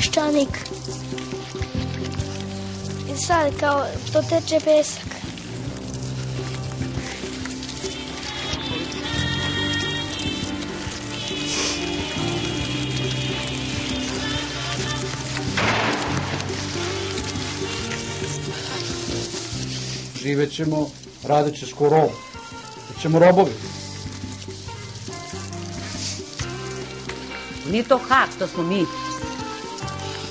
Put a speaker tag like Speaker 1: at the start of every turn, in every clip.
Speaker 1: peščanik. I sad kao to teče pesak.
Speaker 2: Živet ćemo radeći sko rob. Ćemo robovi.
Speaker 3: Nije to hak, to smo mi.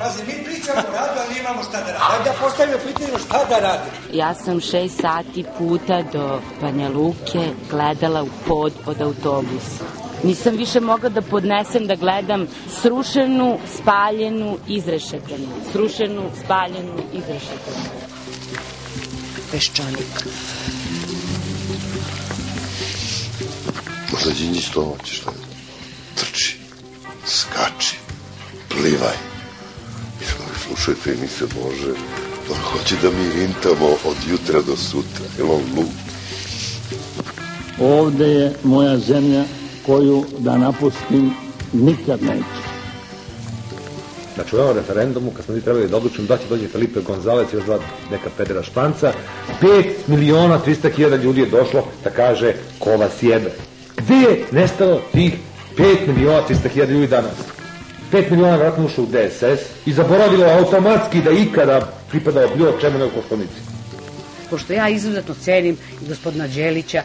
Speaker 4: Pazi, mi pričamo o radu, ali imamo šta da radimo. Ajde da postavimo pitanje šta da radimo.
Speaker 3: Ja sam šest sati puta do Banja Luke gledala u pod pod autobus. Nisam više mogla da podnesem da gledam srušenu, spaljenu, izrešetanu. Srušenu, spaljenu, izrešetanu.
Speaker 5: Peščanik.
Speaker 6: Možda Đinđić to hoće što je. Trči, skači, plivaj. Mi slušajte emisije Bože, on hoće da mi rintamo od jutra do sutra. Je on lud?
Speaker 7: Ovde je moja zemlja koju da napustim nikad neću.
Speaker 8: Znači u ovom referendumu, kad smo mi trebali da odlučimo da će dođe Felipe Gonzalez i još dva neka pedera španca, 5 miliona 300 hiljada ljudi je došlo da kaže ko vas jebe. Gde je nestalo tih 5 miliona 300 hiljada ljudi danas? 5 miliona vratno ušlo u DSS i zaboravilo automatski da ikada pripadao bilo čemu nego Koštunici.
Speaker 3: Pošto ja izuzetno cenim i gospodina Đelića,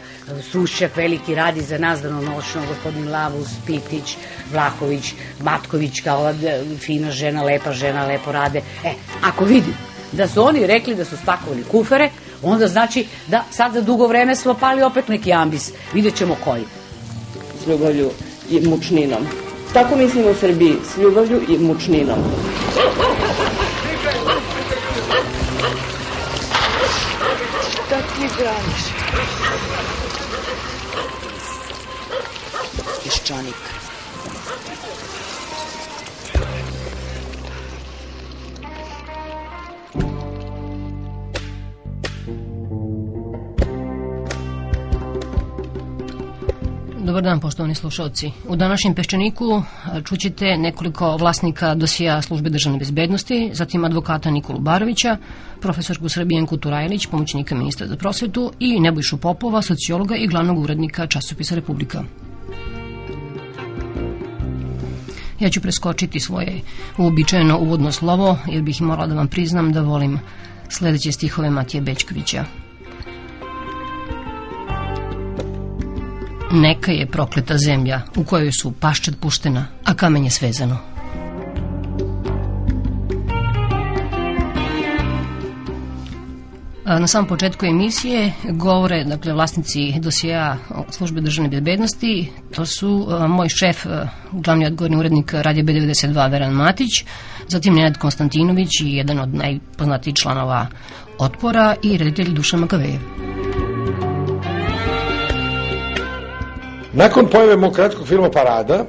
Speaker 3: Sušćak veliki radi za nas danonoćno, gospodin Lavus, Pitić, Vlahović, Matković kao e, fina žena, lepa žena, lepo rade. E, ako vidim da su oni rekli da su spakovali kufere, onda znači da sad za dugo vreme smo pali opet neki ambis. Vidjet ćemo koji.
Speaker 5: S ljubavlju i mučninom. Tako mislimo u Srbiji, s ljubavlju i mučninom.
Speaker 1: Da ti braniš.
Speaker 5: Peščanik.
Speaker 9: Dobar dan, poštovani slušalci. U današnjem Peščaniku čućete nekoliko vlasnika dosija službe državne bezbednosti, zatim advokata Nikolu Barovića, profesorku Srbijenku Turajlić, pomoćnika ministra za prosvetu i Nebojšu Popova, sociologa i glavnog urednika časopisa Republika. Ja ću preskočiti svoje uobičajeno uvodno slovo, jer bih morala da vam priznam da volim sledeće stihove Matije Bečkovića. Neka je prokleta zemlja u kojoj su paščad puštena, a kamenje svezano. Na samom početku emisije govore dakle, vlasnici dosija službe državne bezbednosti. To su a, moj šef, a, glavni odgovorni urednik Radio B92 Veran Matić, zatim Nenad Konstantinović i jedan od najpoznatijih članova Otpora i reditelj Dušan Makavejev.
Speaker 10: Nakon pojave mog kratkog filma Parada,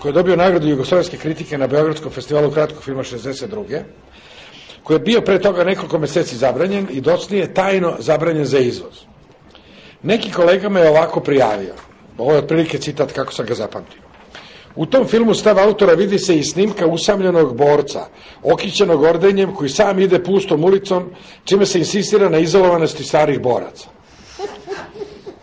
Speaker 10: koji je dobio nagradu Jugoslovenske kritike na Beogradskom festivalu kratkog filma 62 koji je bio pre toga nekoliko meseci zabranjen i docnije tajno zabranjen za izvoz. Neki kolega me je ovako prijavio. Ovo je otprilike citat kako sam ga zapamtio. U tom filmu stav autora vidi se i snimka usamljenog borca, okićenog ordenjem koji sam ide pustom ulicom, čime se insistira na izolovanosti starih boraca.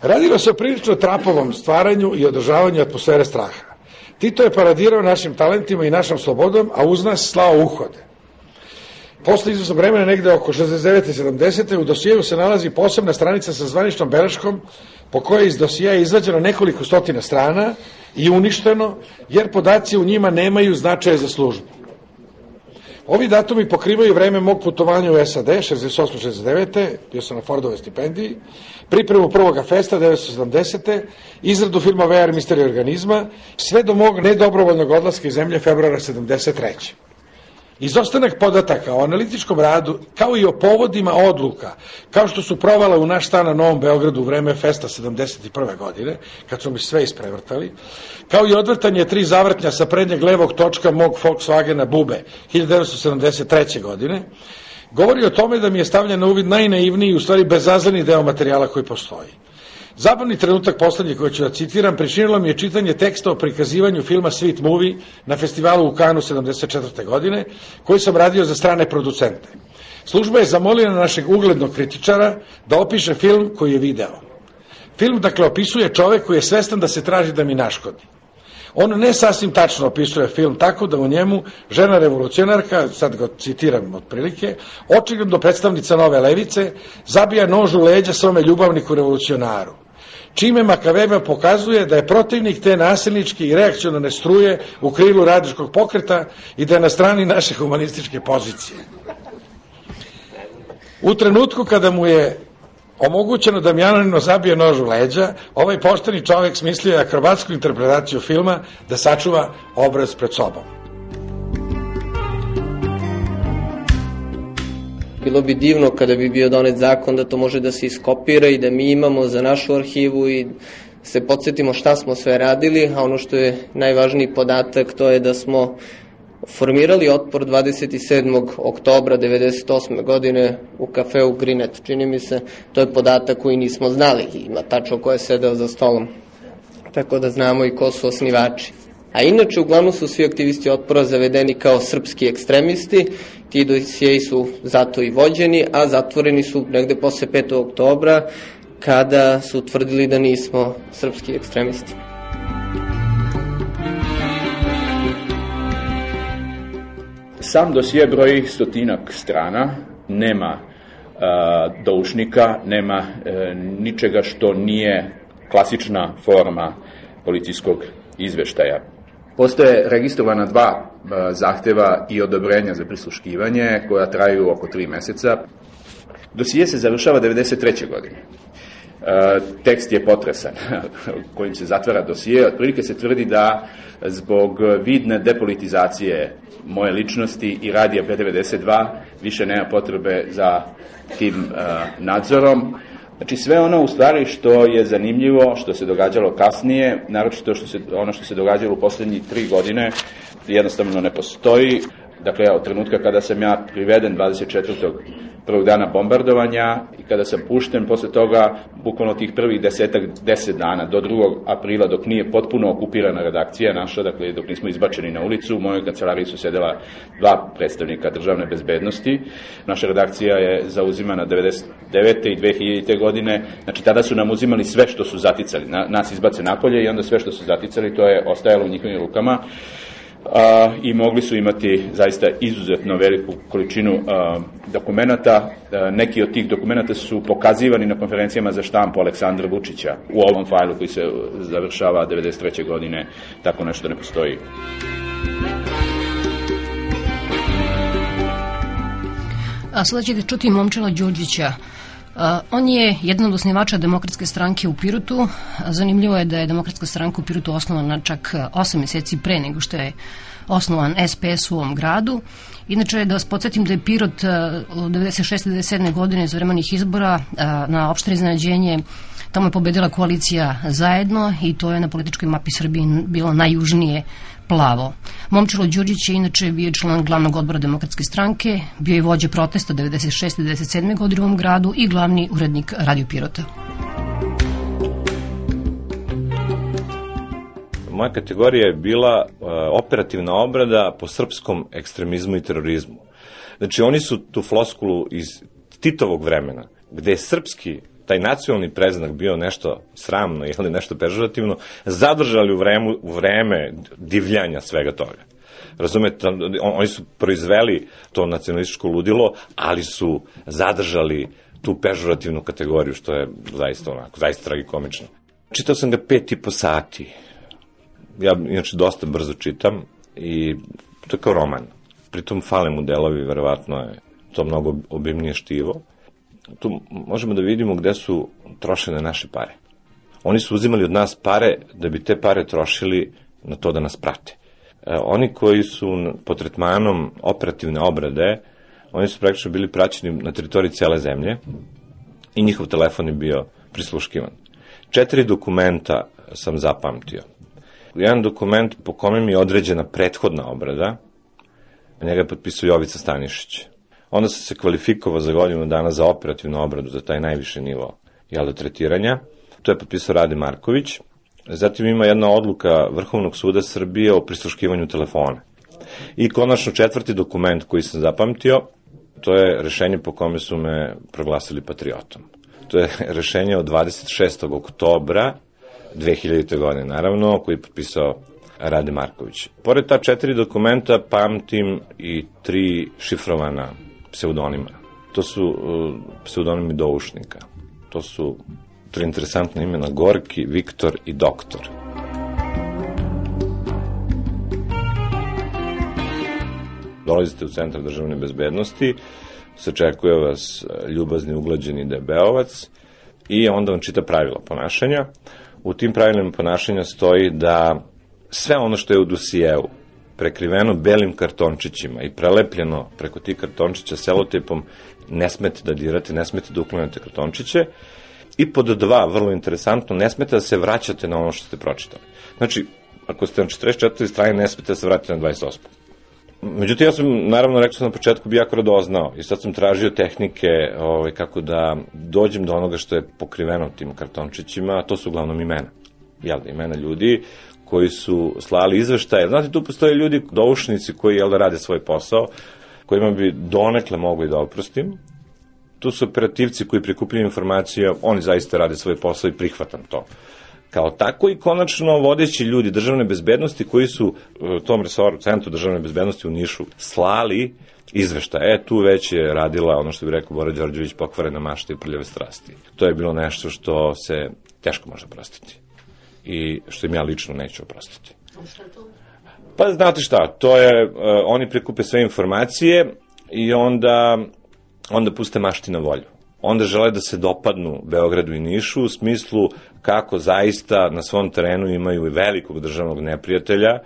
Speaker 10: Radilo se o prilično trapovom stvaranju i održavanju atmosfere straha. Tito je paradirao našim talentima i našom slobodom, a uz nas slao uhode. Posle izvesnog vremena, negde oko 69. i 70. u dosijeju se nalazi posebna stranica sa zvaničnom beleškom po kojoj iz dosija je izvađeno nekoliko stotina strana i uništeno, jer podaci u njima nemaju značaje za službu. Ovi datumi pokrivaju vreme mog putovanja u SAD, 68-69. bio sam na Fordove stipendiji, pripremu prvoga festa 1970. izradu filma VR Misterija organizma, sve do mog nedobrovoljnog odlaska iz zemlje februara 73. Izostanak podataka o analitičkom radu, kao i o povodima odluka, kao što su provala u naš stan na Novom Beogradu u vreme festa 71. godine, kad su mi sve isprevrtali, kao i odvrtanje tri zavrtnja sa prednjeg levog točka mog Volkswagena Bube 1973. godine, govori o tome da mi je stavljen na uvid najnaivniji i u stvari bezazleni deo materijala koji postoji. Zabavni trenutak poslednji koji ću da citiram pričinilo mi je čitanje teksta o prikazivanju filma Sweet Movie na festivalu u Kanu 74. godine, koji sam radio za strane producente. Služba je zamolila našeg uglednog kritičara da opiše film koji je video. Film, dakle, opisuje čovek koji je svestan da se traži da mi naškodi. On ne sasvim tačno opisuje film tako da u njemu žena revolucionarka, sad ga citiram otprilike, očigledno predstavnica nove levice, zabija nož u leđa svome ljubavniku revolucionaru čime Makaveva pokazuje da je protivnik te nasilničke i reakcionalne struje u krilu radičkog pokreta i da je na strani naše humanističke pozicije. U trenutku kada mu je omogućeno da Mjanonino zabije nož u leđa, ovaj pošteni čovek smislio je akrobatsku interpretaciju filma da sačuva obraz pred sobom.
Speaker 11: Bilo bi divno kada bi bio donet zakon da to može da se iskopira i da mi imamo za našu arhivu i se podsjetimo šta smo sve radili, a ono što je najvažniji podatak to je da smo formirali otpor 27. oktobra 98. godine u kafeu Grinet. Čini mi se, to je podatak koji nismo znali. Ima tačno ko je sedeo za stolom. Tako da znamo i ko su osnivači. A inače, uglavnom su svi aktivisti otpora zavedeni kao srpski ekstremisti. Ti dosijei su zato i vođeni, a zatvoreni su negde posle 5. oktobra kada su utvrdili da nismo srpski ekstremisti.
Speaker 12: Sam dosije broji stotinak strana, nema a, doušnika, nema e, ničega što nije klasična forma policijskog izveštaja. Postoje registrovana dva a, zahteva i odobrenja za prisluškivanje koja traju oko tri meseca. Dosije se završava 93. godine. E, tekst je potresan kojim se zatvara dosije. Otprilike se tvrdi da zbog vidne depolitizacije moje ličnosti i radija P92 više nema potrebe za tim uh, nadzorom. Znači sve ono u stvari što je zanimljivo, što se događalo kasnije, naročito što se, ono što se događalo u poslednjih tri godine, jednostavno ne postoji. Dakle, od trenutka kada sam ja priveden 24 prvog dana bombardovanja i kada sam pušten posle toga, bukvalno tih prvih desetak, deset dana do 2. aprila dok nije potpuno okupirana redakcija naša, dakle dok nismo izbačeni na ulicu, u mojoj kancelariji su sedela dva predstavnika državne bezbednosti. Naša redakcija je zauzimana 99. i 2000. godine, znači tada su nam uzimali sve što su zaticali, na, nas izbace napolje i onda sve što su zaticali to je ostajalo u njihovim rukama a, i mogli su imati zaista izuzetno veliku količinu a, dokumenta. A, neki od tih dokumenta su pokazivani na konferencijama za štampu Aleksandra Vučića u ovom fajlu koji se završava 93. godine. Tako nešto ne postoji.
Speaker 9: A sada ćete čuti Momčela Đurđića, Uh, on je jedan od osnivača demokratske stranke u Pirotu. Zanimljivo je da je demokratska stranka u Pirotu osnovana čak 8 meseci pre nego što je osnovan SPS u ovom gradu. Inače, da vas podsjetim da je Pirot uh, 96. 97. godine za vremenih izbora na opšte iznenađenje tamo je pobedila koalicija zajedno i to je na političkoj mapi Srbije bilo najjužnije plavo. Momčilo Đurđić je inače bio član glavnog odbora demokratske stranke, bio je vođa protesta 96. 97. godine u ovom gradu i glavni urednik Radio Pirota.
Speaker 13: Moja kategorija je bila uh, operativna obrada po srpskom ekstremizmu i terorizmu. Znači, oni su tu floskulu iz Titovog vremena, gde je srpski taj nacionalni preznak bio nešto sramno ili nešto pežorativno, zadržali u, vremu, u vreme divljanja svega toga. Razumete, oni su proizveli to nacionalističko ludilo, ali su zadržali tu pežorativnu kategoriju, što je zaista onako, zaista tragikomično. Čitao sam ga pet i po sati. Ja, inače, dosta brzo čitam i to je kao roman. Pritom fale mu delovi, verovatno je to mnogo obimnije štivo tu možemo da vidimo gde su trošene naše pare. Oni su uzimali od nas pare da bi te pare trošili na to da nas prate. E, oni koji su pod tretmanom operativne obrade, oni su praktično bili praćeni na teritoriji cele zemlje i njihov telefon je bio prisluškivan. Četiri dokumenta sam zapamtio. Jedan dokument po kome mi je određena prethodna obrada, njega je potpisao Jovica Stanišić. Onda sam se kvalifikovao za godinu dana za operativnu obradu, za taj najviši nivo jel, tretiranja. To je potpisao Rade Marković. Zatim ima jedna odluka Vrhovnog suda Srbije o prisluškivanju telefona. I konačno četvrti dokument koji sam zapamtio, to je rešenje po kome su me proglasili patriotom. To je rešenje od 26. oktobra 2000. godine, naravno, koji je potpisao Rade Marković. Pored ta četiri dokumenta pamtim i tri šifrovana pseudonima. To su uh, pseudonimi doušnika. To su tri interesantna imena Gorki, Viktor i Doktor. Dolazite u centar državne bezbednosti, sačekuje vas uh, ljubazni uglađeni debeovac i onda vam čita pravila ponašanja. U tim pravilima ponašanja stoji da sve ono što je u dosijevu prekriveno belim kartončićima i prelepljeno preko tih kartončića selotipom, ne smete da dirate, ne smete da uklonate kartončiće. I pod dva, vrlo interesantno, ne smete da se vraćate na ono što ste pročitali. Znači, ako ste na 44. strani, ne smete da se vratite na 28. Međutim, ja sam, naravno, rekao sam na početku, bi jako radoznao i sad sam tražio tehnike ovaj, kako da dođem do onoga što je pokriveno tim kartončićima, a to su uglavnom imena. Jel da, imena ljudi koji su slali izveštaje. Znate, tu postoje ljudi, doušnici koji jel da rade svoj posao, kojima bi donekle mogli da oprostim. Tu su operativci koji prikupljaju informacije, oni zaista rade svoj posao i prihvatam to. Kao tako i konačno vodeći ljudi državne bezbednosti koji su u tom resoru, centru državne bezbednosti u Nišu, slali izvešta. E, tu već je radila, ono što bi rekao Bora Đorđević, pokvarena mašta i prljave strasti. To je bilo nešto što se teško može prostiti i što im ja lično neću oprostiti. Pa znate šta, to je, uh, oni prikupe sve informacije i onda, onda puste mašti na volju. Onda žele da se dopadnu Beogradu i Nišu u smislu kako zaista na svom terenu imaju velikog državnog neprijatelja,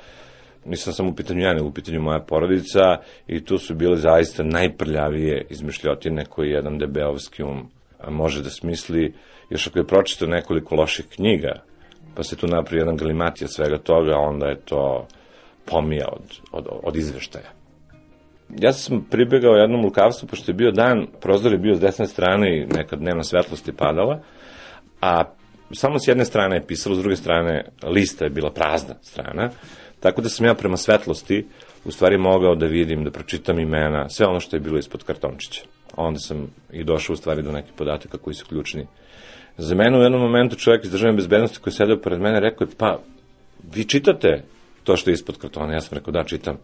Speaker 13: nisam samo u pitanju ja, nego u pitanju moja porodica i tu su bile zaista najprljavije izmišljotine koje jedan debeovski um može da smisli, još ako je pročitao nekoliko loših knjiga pa se tu napravi jedan galimatija svega toga, onda je to pomija od, od, od izveštaja. Ja sam pribegao jednom lukavstvu, pošto je bio dan, prozor je bio s desne strane i neka dnevna svetlost je padala, a samo s jedne strane je pisalo, s druge strane lista je bila prazna strana, tako da sam ja prema svetlosti u stvari mogao da vidim, da pročitam imena, sve ono što je bilo ispod kartončića. Onda sam i došao u stvari do nekih podataka koji su ključni Za mene u jednom momentu čovjek iz državne bezbednosti koji sedeo pored mene rekao je, pa, vi čitate to što je ispod kartona? Ja sam rekao, da, čitam.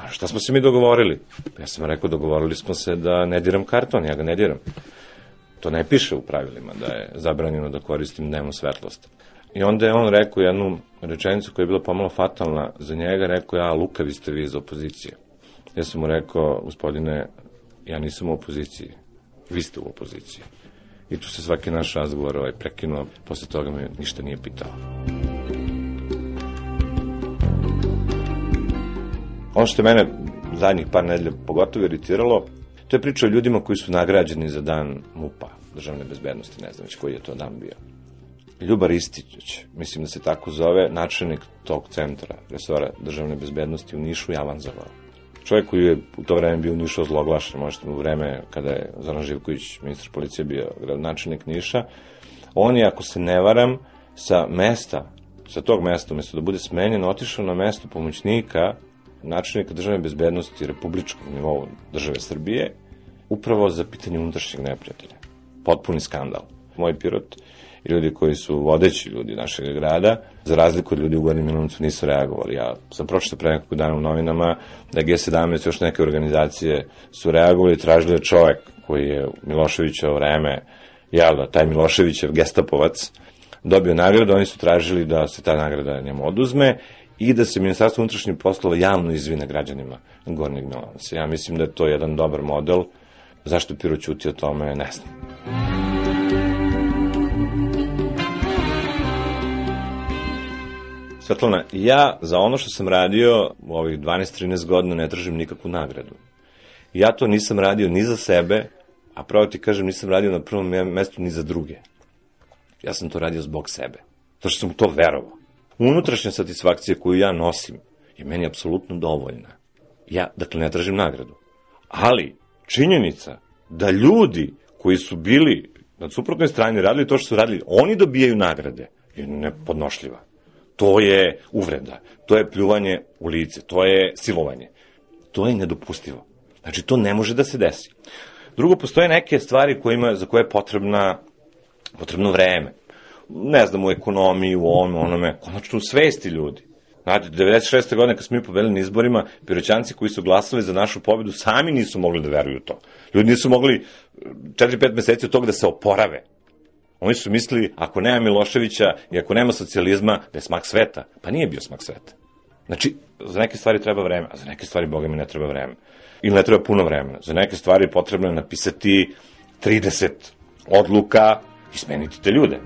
Speaker 13: A šta smo se mi dogovorili? Ja sam rekao, dogovorili smo se da ne diram karton, ja ga ne diram. To ne piše u pravilima da je zabranjeno da koristim dnevnu svetlost. I onda je on rekao jednu rečenicu koja je bila pomalo fatalna za njega, rekao ja, Luka, vi ste vi iz opozicije. Ja sam mu rekao, gospodine, ja nisam u opoziciji, vi ste u opoziciji. I tu se svaki naš razgovor ovaj, prekinuo, posle toga me ništa nije pitao. Ono što je mene zadnjih par nedelja pogotovo iritiralo, to je priča o ljudima koji su nagrađeni za dan MUPA, državne bezbednosti, ne znam već koji je to dan bio. Ljubar Istić, mislim da se tako zove, načelnik tog centra, resora državne bezbednosti u Nišu, Javan Zavao čovjek koji je u to vreme bio u Nišu ozloglašen, možete u vreme kada je Zoran Živković, ministar policije, bio gradonačelnik Niša, on je, ako se ne varam, sa mesta, sa tog mesta, umesto da bude smenjen, otišao na mesto pomoćnika načelnika državne bezbednosti republičkog nivou države Srbije, upravo za pitanje unutrašnjeg neprijatelja. Potpuni skandal. Moj pirot i ljudi koji su vodeći ljudi našeg grada, za razliku od ljudi u Gornjem Milanovcu nisu reagovali. Ja sam pročito pre nekog dana u novinama da G17 još neke organizacije su reagovali i tražili da čovek koji je u Miloševićevo vreme, jel da, taj Miloševićev gestapovac, dobio nagradu, oni su tražili da se ta nagrada njemu oduzme i da se Ministarstvo unutrašnjih poslova javno izvine građanima Gornjeg Milanovca. Ja mislim da je to jedan dobar model. Zašto Piro ćuti o tome, ne znam. Svetlana, ja za ono što sam radio u ovih 12-13 godina ne tražim nikakvu nagradu. Ja to nisam radio ni za sebe, a pravo ti kažem nisam radio na prvom mestu ni za druge. Ja sam to radio zbog sebe. To što sam to verovao. Unutrašnja satisfakcija koju ja nosim je meni apsolutno dovoljna. Ja, dakle, ne tražim nagradu. Ali, činjenica da ljudi koji su bili na suprotnoj strani radili to što su radili, oni dobijaju nagrade, je nepodnošljiva. To je uvreda, to je pljuvanje u lice, to je silovanje. To je nedopustivo. Znači, to ne može da se desi. Drugo, postoje neke stvari kojima, za koje je potrebna, potrebno vreme. Ne znam, u ekonomiji, u ovome, onome, konačno u svesti ljudi. Znate, 96. godine kad smo mi pobedili na izborima, piroćanci koji su glasali za našu pobedu sami nisu mogli da veruju to. Ljudi nisu mogli 4-5 meseci od toga da se oporave. Oni su mislili, ako nema Miloševića i ako nema socijalizma, da je smak sveta. Pa nije bio smak sveta. Znači, za neke stvari treba vreme, a za neke stvari, boga mi, ne treba vreme. Ili ne treba puno vremena. Za neke stvari potrebno je napisati 30 odluka i smeniti te ljude.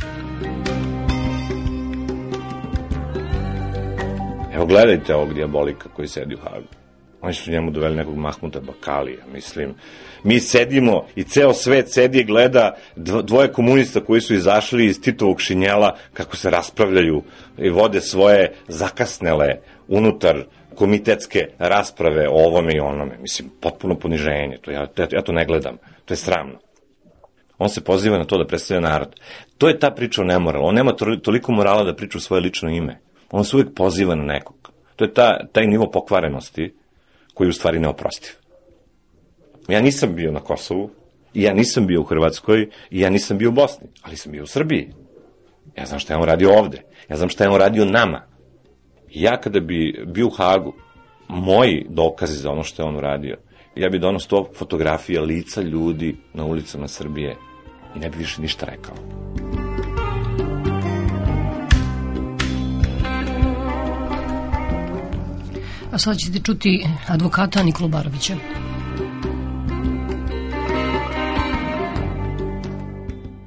Speaker 13: Evo gledajte ovog diabolika koji sedi u Hagu. Oni su njemu doveli nekog Mahmuta Bakalija, mislim. Mi sedimo i ceo svet sedi i gleda dvoje komunista koji su izašli iz Titovog šinjela kako se raspravljaju i vode svoje zakasnele unutar komitetske rasprave o ovome i onome. Mislim, potpuno poniženje. To ja, ja to ne gledam. To je sramno. On se poziva na to da predstavlja narod. To je ta priča o nemoralu. On nema toliko morala da priča u svoje lično ime. On se uvijek poziva na nekog. To je ta, taj nivo pokvarenosti koji je u stvari neoprostiv. Ja nisam bio na Kosovu, i ja nisam bio u Hrvatskoj, i ja nisam bio u Bosni, ali sam bio u Srbiji. Ja znam šta je on radio ovde. Ja znam šta je on radio nama. Ja kada bi bio u Hagu, moji dokazi za ono što je on uradio, ja bi donos to fotografija lica ljudi na ulicama Srbije i ne bi više ništa rekao.
Speaker 9: A sada ćete čuti advokata Nikolu Barovića.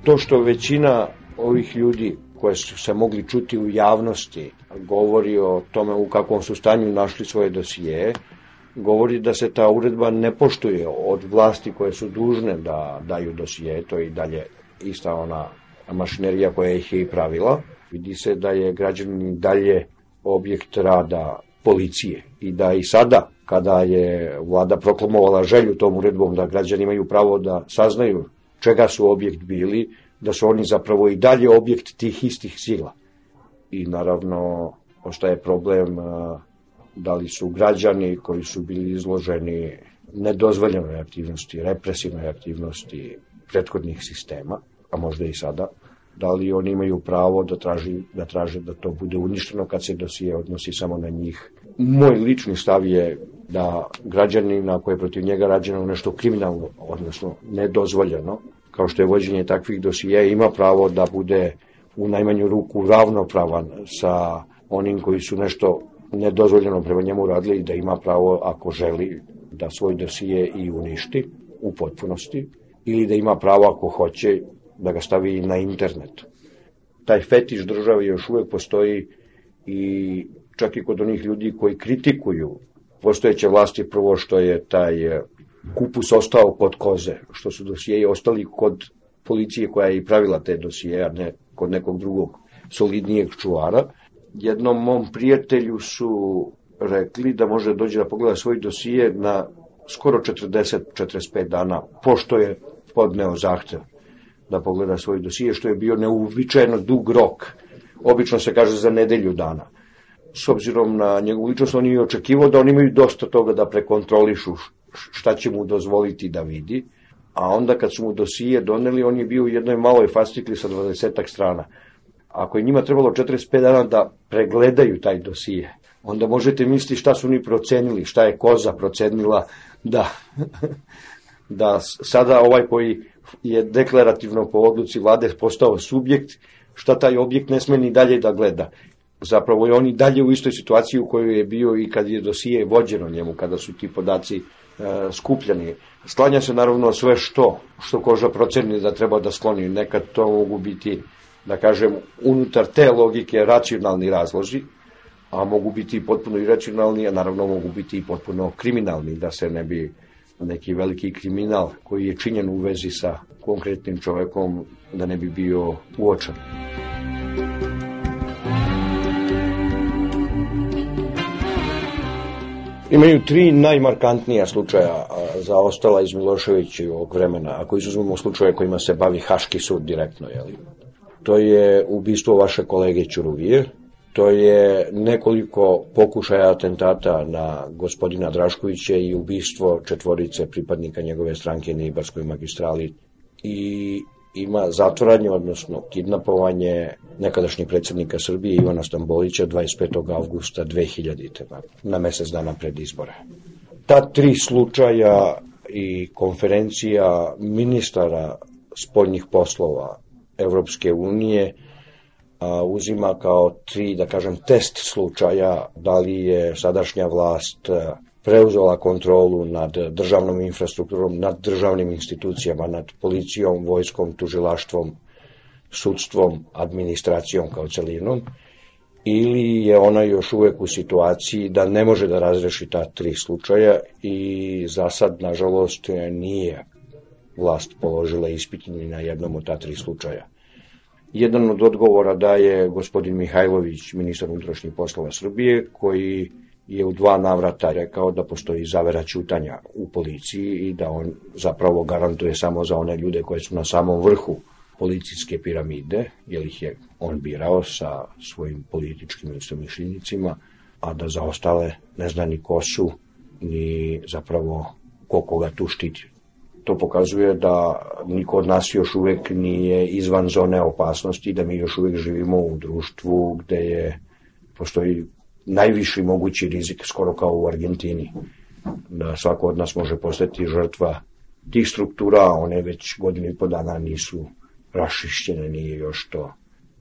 Speaker 14: To što većina ovih ljudi koje su se mogli čuti u javnosti govori o tome u kakvom su stanju našli svoje dosije, govori da se ta uredba ne poštuje od vlasti koje su dužne da daju dosije, to i dalje ista ona mašinerija koja ih je i pravila. Vidi se da je građanin dalje objekt rada policije i da i sada kada je vlada proklamovala želju tom uredbom da građani imaju pravo da saznaju čega su objekt bili, da su oni zapravo i dalje objekt tih istih sila. I naravno ostaje problem da li su građani koji su bili izloženi nedozvoljenoj aktivnosti, represivnoj aktivnosti prethodnih sistema, a možda i sada, da li oni imaju pravo da, traži, da traže da to bude uništeno kad se dosije odnosi samo na njih. Moj lični stav je da građanin ako je protiv njega rađeno nešto kriminalno, odnosno nedozvoljeno, kao što je vođenje takvih dosija, ima pravo da bude u najmanju ruku ravnopravan sa onim koji su nešto nedozvoljeno prema njemu radili i da ima pravo, ako želi, da svoj dosije i uništi u potpunosti ili da ima pravo, ako hoće, da ga stavi na internet. Taj fetiš države još uvek postoji i čak i kod onih ljudi koji kritikuju postojeće vlasti prvo što je taj e, kupus ostao kod koze, što su dosijeji ostali kod policije koja je i pravila te dosije, a ne kod nekog drugog solidnijeg čuvara. Jednom mom prijatelju su rekli da može dođe da pogleda svoj dosije na skoro 40-45 dana, pošto je podneo zahtev da pogleda svoj dosije, što je bio neuvičajeno dug rok. Obično se kaže za nedelju dana. S obzirom na njegovu ličnost, on je očekivao da oni imaju dosta toga da prekontrolišu šta će mu dozvoliti da vidi, a onda kad su mu dosije doneli, on je bio u jednoj maloj fascikli sa 20 strana. Ako je njima trebalo 45 dana da pregledaju taj dosije, onda možete misliti šta su oni procenili, šta je koza procenila da, da sada ovaj koji je deklarativno po odluci vlade postao subjekt, šta taj objekt ne sme ni dalje da gleda. Zapravo je on i dalje u istoj situaciji u kojoj je bio i kad je dosije vođeno njemu, kada su ti podaci e, skupljani. Sklanja se naravno sve što, što koža proceni da treba da skloni. Nekad to mogu biti, da kažem, unutar te logike racionalni razlozi, a mogu biti potpuno iracionalni, a naravno mogu biti i potpuno kriminalni, da se ne bi neki veliki kriminal koji je činjen u vezi sa konkretnim čovekom da ne bi bio uočan. Imaju tri najmarkantnija slučaja za ostala iz Miloševićevog vremena, ako izuzmemo slučaje kojima se bavi Haški sud direktno. Jeli? To je ubistvo vaše kolege Ćuruvije, to je nekoliko pokušaja atentata na gospodina Draškovića i ubistvo četvorice pripadnika njegove stranke na Ibarskoj magistrali i ima zatvoranje, odnosno kidnapovanje nekadašnjeg predsjednika Srbije Ivana Stambolića 25. augusta 2000. na mesec dana pred izbore. Ta tri slučaja i konferencija ministara spoljnih poslova Evropske unije a, uzima kao tri, da kažem, test slučaja da li je sadašnja vlast preuzela kontrolu nad državnom infrastrukturom, nad državnim institucijama, nad policijom, vojskom, tužilaštvom, sudstvom, administracijom kao celinom, ili je ona još uvek u situaciji da ne može da razreši ta tri slučaja i za sad, nažalost, nije vlast položila ispit na jednom od ta tri slučaja. Jedan od odgovora daje gospodin Mihajlović, ministar unutrašnjih poslova Srbije, koji je u dva navrata rekao da postoji zavera ćutanja u policiji i da on zapravo garantuje samo za one ljude koje su na samom vrhu policijske piramide, jer ih je on birao sa svojim političkim istomišljenicima, a da za ostale ne zna ni ko su, ni zapravo ko koga tu štiti. To pokazuje da niko od nas još uvek nije izvan zone opasnosti, da mi još uvek živimo u društvu gde je postoji najviši mogući rizik, skoro kao u Argentini, da svako od nas može postati žrtva tih struktura, one već godinu i po dana nisu rašišćene, nije još to.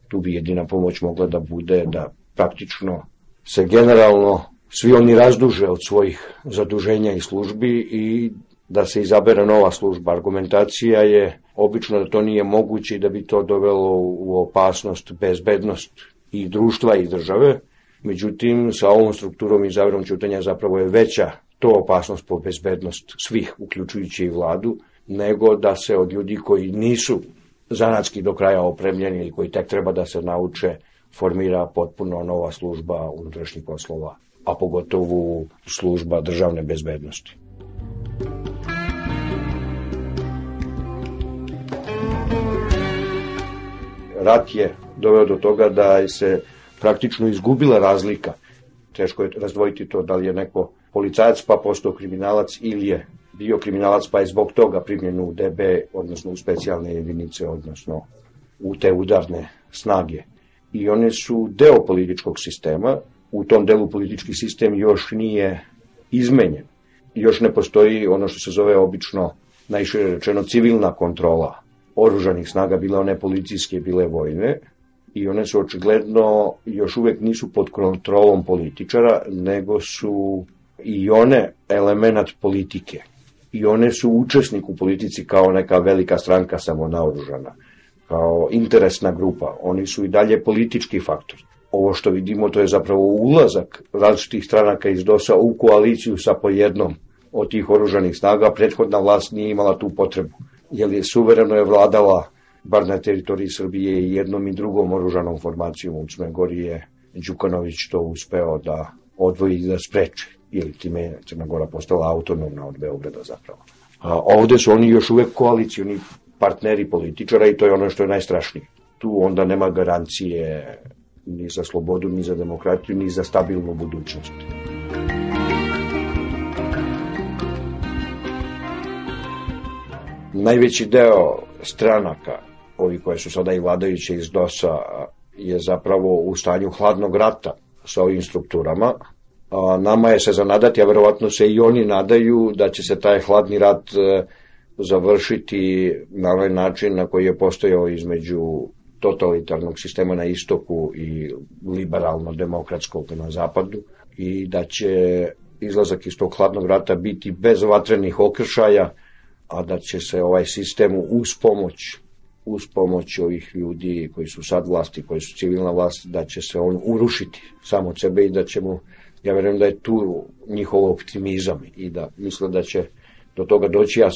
Speaker 14: Tu bi jedina pomoć mogla da bude da praktično se generalno svi oni razduže od svojih zaduženja i službi i da se izabere nova služba. Argumentacija je obično da to nije moguće i da bi to dovelo u opasnost bezbednost i društva i države, Međutim, sa ovom strukturom i zaverom ćutanja zapravo je veća to opasnost po bezbednost svih, uključujući i vladu, nego da se od ljudi koji nisu zanatski do kraja opremljeni ili koji tek treba da se nauče, formira potpuno nova služba unutrašnjih poslova, a pogotovo služba državne bezbednosti. Rat je doveo do toga da se praktično izgubila razlika. Teško je razdvojiti to da li je neko policajac pa postao kriminalac ili je bio kriminalac pa je zbog toga primljen u DB, odnosno u specijalne jedinice, odnosno u te udarne snage. I one su deo političkog sistema, u tom delu politički sistem još nije izmenjen. Još ne postoji ono što se zove obično, najšire rečeno, civilna kontrola oružanih snaga, bile one policijske, bile vojne, i one su očigledno još uvek nisu pod kontrolom političara, nego su i one element politike. I one su učesnik u politici kao neka velika stranka samo naoružana, kao interesna grupa. Oni su i dalje politički faktor. Ovo što vidimo to je zapravo ulazak različitih stranaka iz DOS-a u koaliciju sa pojednom od tih oružanih snaga. Prethodna vlast nije imala tu potrebu, jer je suvereno je vladala bar na teritoriji Srbije jednom i drugom oružanom formacijom u Crnoj Gori je Đukanović to uspeo da odvoji i da spreče ili time je Crna Gora postala autonomna od Beograda zapravo. A ovde su oni još uvek koalicioni partneri političara i to je ono što je najstrašnije. Tu onda nema garancije ni za slobodu, ni za demokratiju, ni za stabilnu budućnost. Najveći deo stranaka ovi koje su sada i vladajuće iz DOS-a, je zapravo u stanju hladnog rata sa ovim strukturama. A, nama je se zanadati, a verovatno se i oni nadaju da će se taj hladni rat e, završiti na ovaj način na koji je postojao između totalitarnog sistema na istoku i liberalno-demokratskog na zapadu i da će izlazak iz tog hladnog rata biti bez vatrenih okršaja, a da će se ovaj sistem uz pomoć uz pomoć ovih ljudi koji su sad vlasti, koji su civilna vlast, da će se on urušiti samo od sebe i da će mu, ja verujem da je tu njihov optimizam i da misle da će do toga doći, ja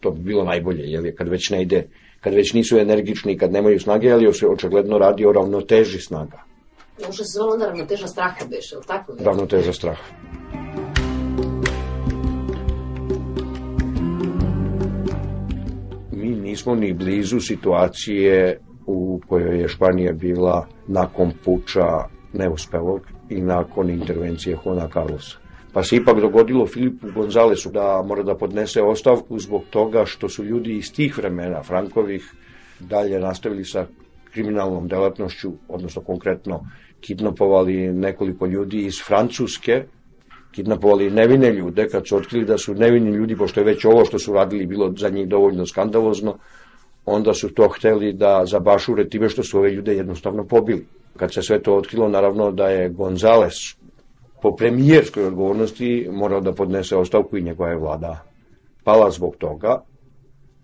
Speaker 14: to bi bilo najbolje, jer kad već ne ide, kad već nisu energični, kad nemaju snage, ali se očigledno radi o ravnoteži snaga.
Speaker 9: Može se zvala onda ravnoteža straha beše, ili tako?
Speaker 14: Ravnoteža straha. Nismo ni blizu situacije u kojoj je Španija bila nakon puča neuspelog i nakon intervencije Juana Carlosa. Pa se ipak dogodilo Filipu Gonzalesu da mora da podnese ostavku zbog toga što su ljudi iz tih vremena, Frankovih, dalje nastavili sa kriminalnom delatnošću, odnosno konkretno kidnapovali nekoliko ljudi iz Francuske, kidnapovali nevine ljude, kad su otkrili da su nevini ljudi, pošto je već ovo što su radili bilo za njih dovoljno skandalozno, onda su to hteli da zabašure time što su ove ljude jednostavno pobili. Kad se sve to otkrilo, naravno da je Gonzales po premijerskoj odgovornosti morao da podnese ostavku i njegova je vlada pala zbog toga.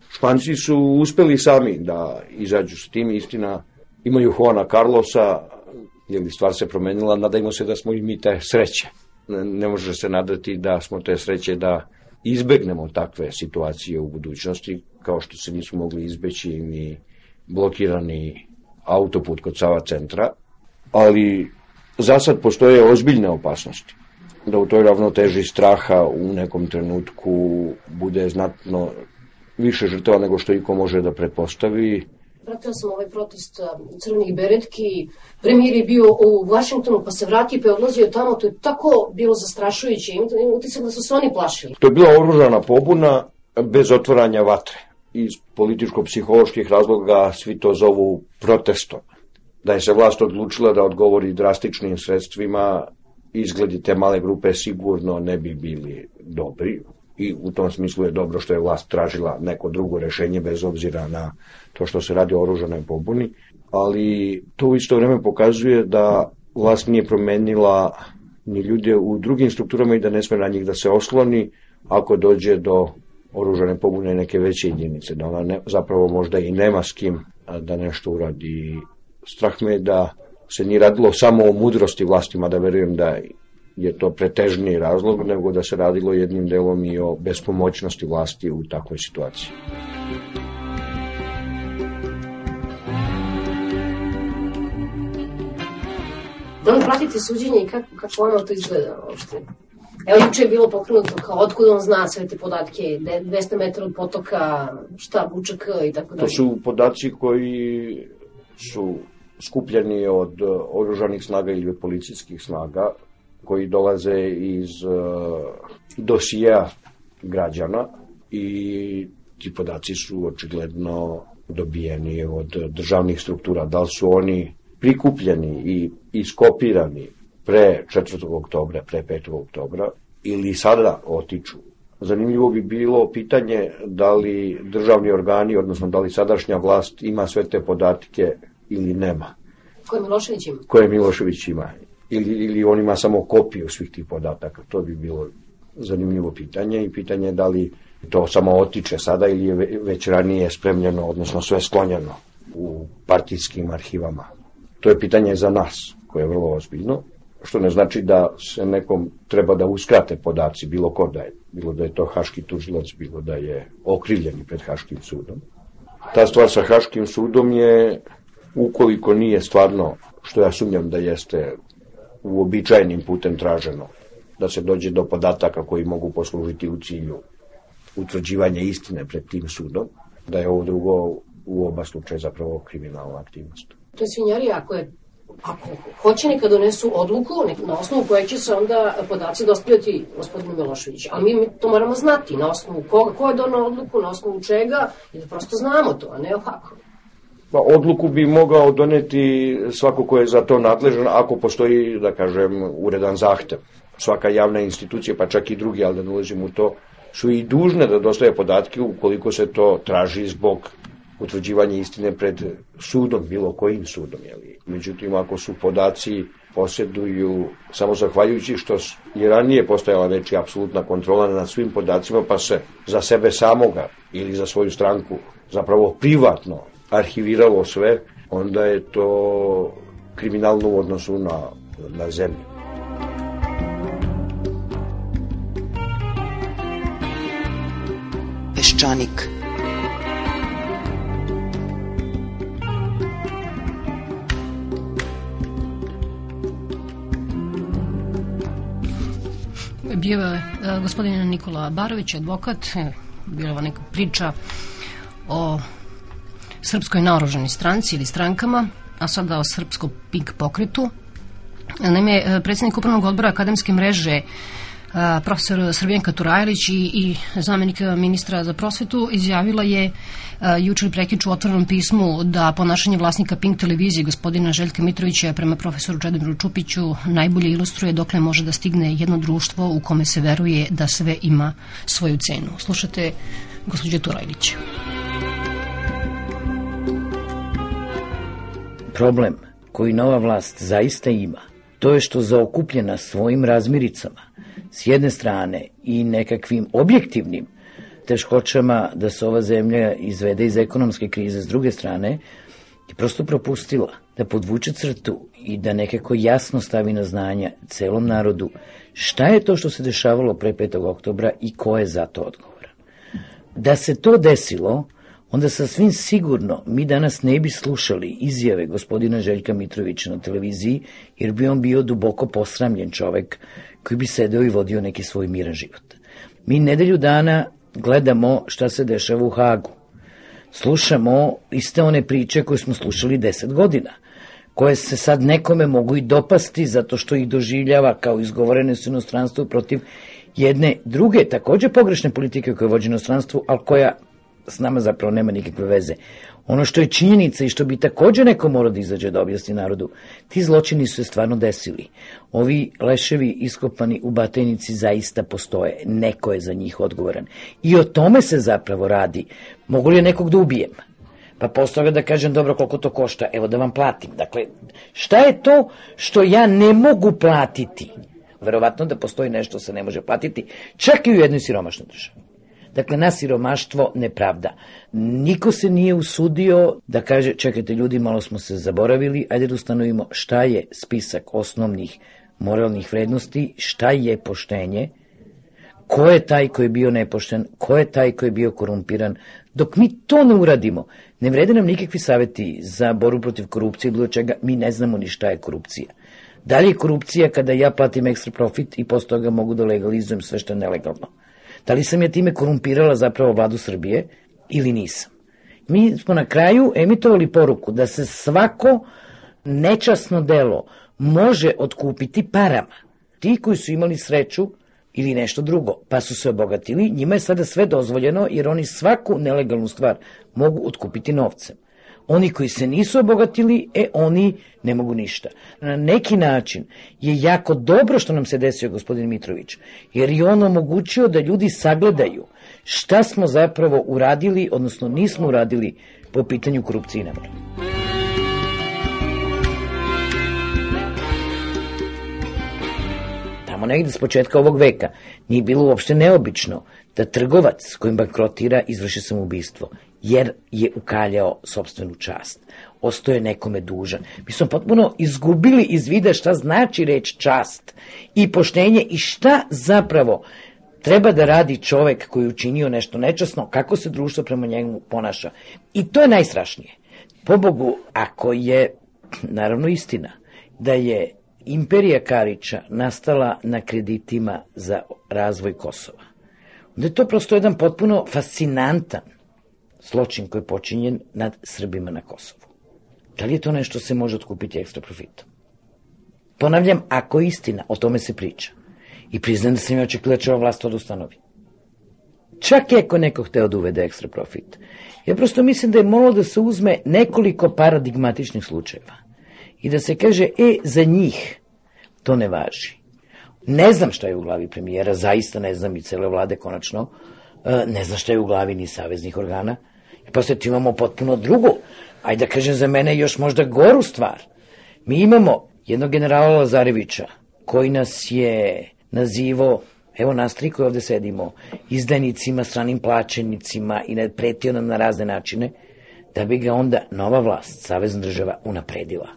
Speaker 14: Španci su uspeli sami da izađu s tim, istina imaju Juana Carlosa, jer stvar se promenila, nadajmo se da smo i mi te sreće. Ne može se nadati da smo te sreće da izbegnemo takve situacije u budućnosti, kao što se nisu mogli izbeći ni blokirani autoput kod Sava centra, ali za sad postoje ozbiljne opasnosti da u toj ravnoteži straha u nekom trenutku bude znatno više žrtava nego što iko može da pretpostavi.
Speaker 9: Pratila sam ovaj protest crvenih beretki, premijer je bio u Vašingtonu pa se vratio pa je odlazio tamo, to je tako bilo zastrašujuće, utisak da su se oni plašili.
Speaker 14: To je bila oružana pobuna bez otvoranja vatre. Iz političko-psiholoških razloga svi to zovu protestom. Da je se vlast odlučila da odgovori drastičnim sredstvima, izgledi te male grupe sigurno ne bi bili dobri i u tom smislu je dobro što je vlast tražila neko drugo rešenje bez obzira na to što se radi o oružanoj pobuni, ali to u isto vreme pokazuje da vlast nije promenila ni ljude u drugim strukturama i da ne sme na njih da se osloni ako dođe do oružane pobune neke veće jedinice, da ona ne, zapravo možda i nema s kim da nešto uradi. Strah me je da se nije radilo samo o mudrosti vlastima, da verujem da je to pretežniji razlog, nego da se radilo jednim delom i o bespomoćnosti vlasti u takvoj situaciji.
Speaker 9: Da li pratite suđenje i kako, kako ono to izgleda uopšte? Evo, juče je bilo pokrenuto kao otkud on zna sve te podatke, 200 metara od potoka, šta, bučak i tako dalje.
Speaker 14: To su podaci koji su skupljeni od e, oružanih snaga ili od policijskih snaga koji dolaze iz uh, dosija građana i ti podaci su očigledno dobijeni od državnih struktura. Da li su oni prikupljeni i iskopirani pre 4. oktobra, pre 5. oktobra ili sada otiču. Zanimljivo bi bilo pitanje da li državni organi, odnosno da li sadašnja vlast ima sve te podatke ili nema.
Speaker 9: Koje Milošević ima?
Speaker 14: Koje Milošević ima. Ili, ili on ima samo kopiju svih tih podataka. To bi bilo zanimljivo pitanje i pitanje da li to samo otiče sada ili je već ranije spremljeno, odnosno sve sklonjeno u partijskim arhivama. To je pitanje za nas, koje je vrlo ozbiljno, što ne znači da se nekom treba da uskrate podaci, bilo ko da je, bilo da je to haški tužilac, bilo da je okrivljeni pred haškim sudom. Ta stvar sa haškim sudom je ukoliko nije stvarno, što ja sumnjam da jeste uobičajenim putem traženo, da se dođe do podataka koji mogu poslužiti u cilju utvrđivanja istine pred tim sudom, da je ovo drugo u oba slučaja zapravo kriminalna aktivnost.
Speaker 9: Svinjarija ako je ako hoće neka donesu odluku na osnovu koje će se onda podaci dostavljati gospodinu Miloševiću. Ali mi to moramo znati na osnovu koga, ko je donao odluku, na osnovu čega i da prosto znamo to, a ne ovako.
Speaker 14: Pa odluku bi mogao doneti svako ko je za to nadležan ako postoji, da kažem, uredan zahtev. Svaka javna institucija, pa čak i drugi, ali da ne ulazim u to, su i dužne da dostaje podatke ukoliko se to traži zbog utvrđivanja istine pred sudom, bilo kojim sudom. Jeli. Međutim, ako su podaci posjeduju samo zahvaljujući što je ranije postojala nečija apsolutna kontrola nad svim podacima, pa se za sebe samoga ili za svoju stranku zapravo privatno arhiviralo sve, onda je to kriminalno u odnosu na, na zemlju.
Speaker 15: Peščanik.
Speaker 9: Bio je e, gospodin Nikola Barović, advokat, bila neka priča o srpskoj naoružanoj stranci ili strankama, a sada o srpskom pink pokretu. Naime, predsjednik upravnog odbora akademske mreže profesor Srbijanka Turajlić i, i zamenik ministra za prosvetu izjavila je jučer prekiču u otvorenom pismu da ponašanje vlasnika Pink televizije gospodina Željka Mitrovića prema profesoru Čedomiru Čupiću najbolje ilustruje dokle može da stigne jedno društvo u kome se veruje da sve ima svoju cenu. Slušate gospođe Turajlić.
Speaker 16: Problem koji nova vlast zaista ima, to je što zaokupljena svojim razmiricama, s jedne strane i nekakvim objektivnim teškoćama da se ova zemlja izvede iz ekonomske krize s druge strane, je prosto propustila da podvuče crtu i da nekako jasno stavi na znanja celom narodu šta je to što se dešavalo pre 5. oktobra i ko je za to odgovoran. Da se to desilo, onda sasvim sigurno mi danas ne bi slušali izjave gospodina Željka Mitrovića na televiziji, jer bi on bio duboko posramljen čovek koji bi sedeo i vodio neki svoj miran život. Mi nedelju dana gledamo šta se dešava u Hagu. Slušamo iste one priče koje smo slušali deset godina, koje se sad nekome mogu i dopasti zato što ih doživljava kao izgovorene su inostranstvu protiv jedne druge, takođe pogrešne politike koje vođe inostranstvu, ali koja s nama zapravo nema nikakve veze. Ono što je činjenica i što bi takođe neko morao da izađe da objasni narodu, ti zločini su se stvarno desili. Ovi leševi iskopani u Batajnici zaista postoje. Neko je za njih odgovoran. I o tome se zapravo radi. Mogu li je nekog da ubijem? Pa posle toga da kažem, dobro, koliko to košta, evo da vam platim. Dakle, šta je to što ja ne mogu platiti? Verovatno da postoji nešto se ne može platiti, čak i u jednoj siromašnoj državi. Dakle, na siromaštvo nepravda. Niko se nije usudio da kaže, čekajte ljudi, malo smo se zaboravili, ajde da ustanovimo šta je spisak osnovnih moralnih vrednosti, šta je poštenje, ko je taj koji je bio nepošten, ko je taj koji je bio korumpiran. Dok mi to ne uradimo, ne vrede nam nikakvi saveti za boru protiv korupcije bilo čega, mi ne znamo ni šta je korupcija. Da li je korupcija kada ja platim ekstra profit i posle toga mogu da legalizujem sve što je nelegalno? Da li sam ja time korumpirala zapravo vladu Srbije ili nisam? Mi smo na kraju emitovali poruku da se svako nečasno delo može otkupiti parama. Ti koji su imali sreću ili nešto drugo, pa su se obogatili, njima je sada sve dozvoljeno jer oni svaku nelegalnu stvar mogu otkupiti novcem. Oni koji se nisu obogatili, e, oni ne mogu ništa. Na neki način je jako dobro što nam se desio gospodin Mitrović, jer je on omogućio da ljudi sagledaju šta smo zapravo uradili, odnosno nismo uradili po pitanju korupcije i nemora. Tamo negde s početka ovog veka nije bilo uopšte neobično da trgovac kojim bankrotira izvrši samoubistvo jer je ukaljao sobstvenu čast. Ostoje nekome dužan. Mi smo potpuno izgubili iz vida šta znači reč čast i poštenje i šta zapravo treba da radi čovek koji je učinio nešto nečasno, kako se društvo prema njemu ponaša. I to je najstrašnije. Po Bogu, ako je, naravno istina, da je imperija Karića nastala na kreditima za razvoj Kosova, onda je to prosto jedan potpuno fascinantan zločin koji je počinjen nad Srbima na Kosovu. Da li je to nešto se može otkupiti ekstra profitom? Ponavljam, ako je istina, o tome se priča. I priznam da sam ja očekila da će ova vlast to da ustanovi. Čak je ako neko hteo da uvede ekstra profit. Ja prosto mislim da je moralo da se uzme nekoliko paradigmatičnih slučajeva i da se kaže, e, za njih to ne važi. Ne znam šta je u glavi premijera, zaista ne znam i cele vlade konačno, e, ne znam šta je u glavi ni saveznih organa, Posle tu imamo potpuno drugu, ajde da kažem za mene još možda goru stvar. Mi imamo jednog generala Lazarevića koji nas je nazivo evo nas tri koji ovde sedimo, izdajnicima, stranim plaćenicima i pretio nam na razne načine, da bi ga onda nova vlast, Savezna država, unapredila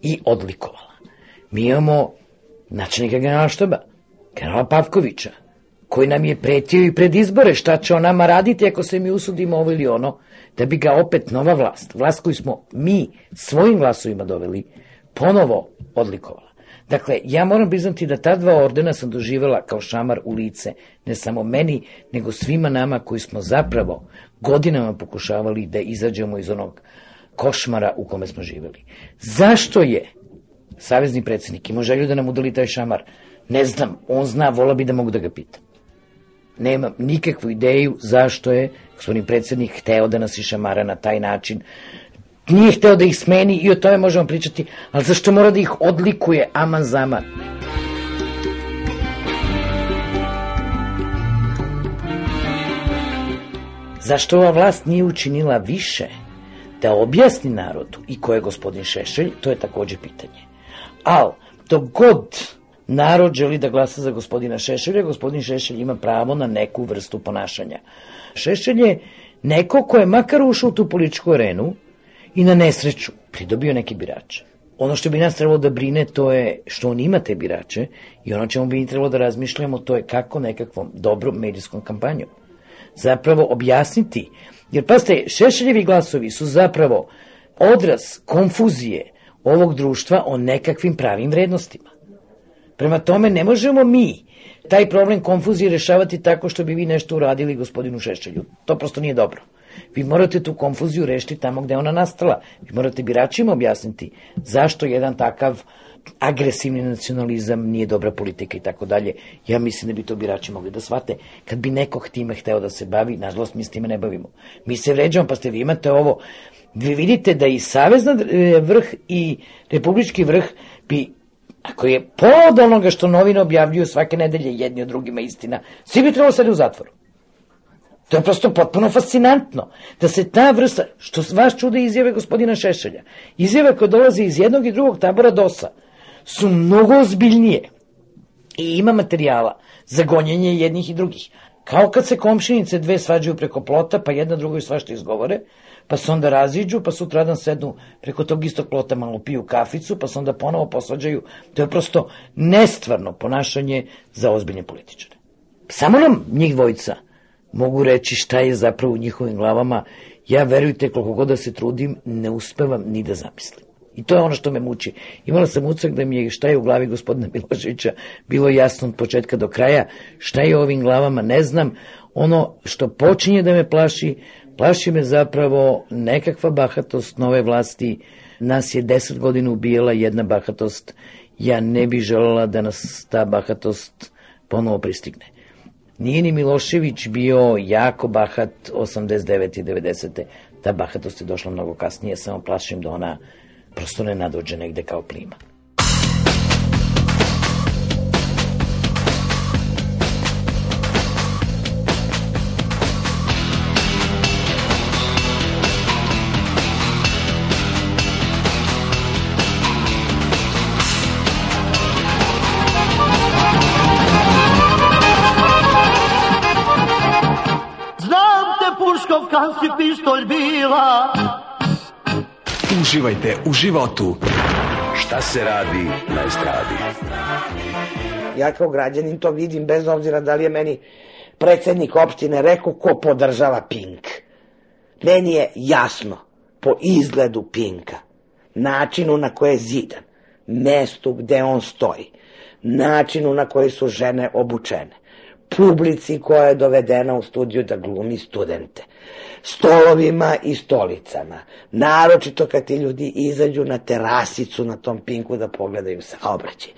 Speaker 16: i odlikovala. Mi imamo načelnika generalštaba, generala Pavkovića, koji nam je pretio i pred izbore šta će on nama raditi ako se mi usudimo ovo ili ono, da bi ga opet nova vlast, vlast koju smo mi svojim glasovima doveli, ponovo odlikovala. Dakle, ja moram priznati da ta dva ordena sam doživela kao šamar u lice, ne samo meni, nego svima nama koji smo zapravo godinama pokušavali da izađemo iz onog košmara u kome smo živeli. Zašto je savezni predsednik imao želju da nam udali taj šamar? Ne znam, on zna, vola bi da mogu da ga pitam. Nemam nikakvu ideju zašto je gospodin predsednik hteo da nas išamara na taj način. Nije hteo da ih smeni i o tome možemo pričati, ali zašto mora da ih odlikuje aman zaman? Zašto ova vlast nije učinila više da objasni narodu i ko je gospodin Šešelj, to je takođe pitanje. Al, dok god narod želi da glasa za gospodina Šešelja, gospodin Šešelj ima pravo na neku vrstu ponašanja. Šešelj je neko ko je makar ušao u tu političku arenu i na nesreću pridobio neke birače. Ono što bi nas trebalo da brine to je što on ima te birače i ono čemu bi trebalo da razmišljamo to je kako nekakvom dobrom medijskom kampanjom. Zapravo objasniti, jer paste, Šešeljevi glasovi su zapravo odraz konfuzije ovog društva o nekakvim pravim vrednostima. Prema tome ne možemo mi taj problem konfuzije rešavati tako što bi vi nešto uradili gospodinu Šešelju. To prosto nije dobro. Vi morate tu konfuziju rešiti tamo gde ona nastala. Vi morate biračima objasniti zašto jedan takav agresivni nacionalizam nije dobra politika i tako dalje. Ja mislim da bi to birači mogli da shvate. Kad bi neko time hteo da se bavi, nažalost mi s time ne bavimo. Mi se vređamo, pa ste vi imate ovo. Vi vidite da i Savezna e, vrh i Republički vrh bi Ako je pod onoga što novine objavljuju svake nedelje jedni od drugima istina, svi bi trebalo sedi u zatvoru. To je prosto potpuno fascinantno. Da se ta vrsta, što vas čude izjave gospodina Šešelja, izjave koje dolaze iz jednog i drugog tabora DOS-a, su mnogo ozbiljnije. I ima materijala za gonjenje jednih i drugih. Kao kad se komšinice dve svađaju preko plota, pa jedna drugoj svašta izgovore, pa se onda raziđu, pa sutradan sednu preko tog istog plota malo piju kaficu, pa se onda ponovo posvađaju. To je prosto nestvarno ponašanje za ozbiljne političare. Samo nam njih dvojica mogu reći šta je zapravo u njihovim glavama. Ja, verujte, koliko god da se trudim, ne uspevam ni da zamislim. I to je ono što me muči. Imala sam ucak da mi je šta je u glavi gospodina Miloševića bilo jasno od početka do kraja. Šta je ovim glavama, ne znam. Ono što počinje da me plaši, plaši me zapravo nekakva bahatost nove vlasti. Nas je deset godina ubijala jedna bahatost. Ja ne bih želela da nas ta bahatost ponovo pristigne. Nije ni Milošević bio jako bahat 89. i 90. Ta bahatost je došla mnogo kasnije, samo plašim da ona prosto ne nadođe negde kao plima.
Speaker 15: Pištolj bila
Speaker 17: Uživajte u životu. Šta se radi na estradi?
Speaker 18: Ja kao građanin to vidim bez obzira da li je meni predsednik opštine rekao ko podržava Pink. Meni je jasno po izgledu Pinka, načinu na koje je zidan, mestu gde on stoji, načinu na koji su žene obučene, publici koja je dovedena u studiju da glumi studente, stolovima i stolicama. Naročito kad ti ljudi izađu na terasicu na tom pinku da pogledaju saobraćaj.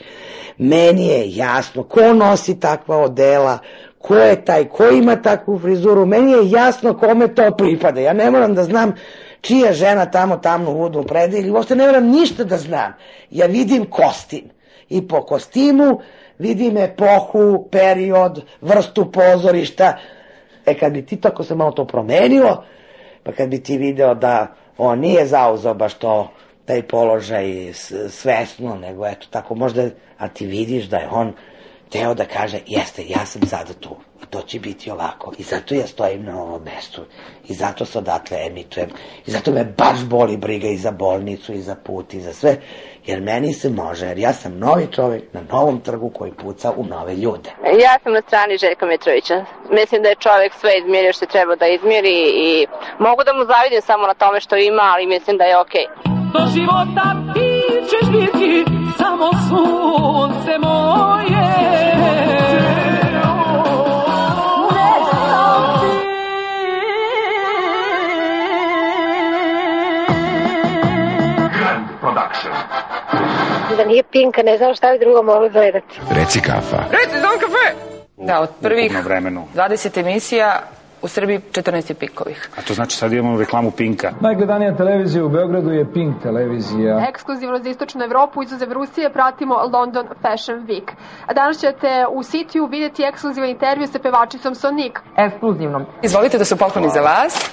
Speaker 18: Meni je jasno ko nosi takva odela, ko je taj, ko ima takvu frizuru, meni je jasno kome to pripada. Ja ne moram da znam čija žena tamo tamnu vodu prede ili uopšte ne moram ništa da znam. Ja vidim kostim i po kostimu vidim epohu, period, vrstu pozorišta, E kad bi ti tako se malo to promenilo, pa kad bi ti video da on nije zauzao baš to, taj položaj svesno, nego eto tako možda, a ti vidiš da je on hteo da kaže, jeste, ja sam sada tu. To će biti ovako. I zato ja stojim na ovom mestu. I zato se odatle emitujem. I zato me baš boli briga i za bolnicu, i za put, i za sve. Jer meni se može, jer ja sam novi čovjek na novom trgu koji puca u nove ljude.
Speaker 19: Ja sam na strani Željka Mitrovića. Mislim da je čovjek sve izmjerio što treba da izmjeri i mogu da mu zavidim samo na tome što ima, ali mislim da je okej.
Speaker 20: Do života ti ćeš biti samo sunce moje.
Speaker 21: Production.
Speaker 1: Da nije Pinka, ne znam šta bi drugo mogli gledati.
Speaker 21: Reci kafa.
Speaker 22: Reci, zon kafe! Da, od prvih
Speaker 21: Ukupno vremenu.
Speaker 22: 20 emisija u Srbiji 14 je pikovih.
Speaker 21: A to znači sad imamo reklamu Pinka.
Speaker 23: Najgledanija televizija u Beogradu je Pink televizija.
Speaker 24: Ekskluzivno za istočnu Evropu, izuzev Rusije, pratimo London Fashion Week. A danas ćete u Sitiju vidjeti ekskluzivan intervju sa pevačicom Sonic.
Speaker 22: Ekskluzivno. Izvolite da su pokloni za vas.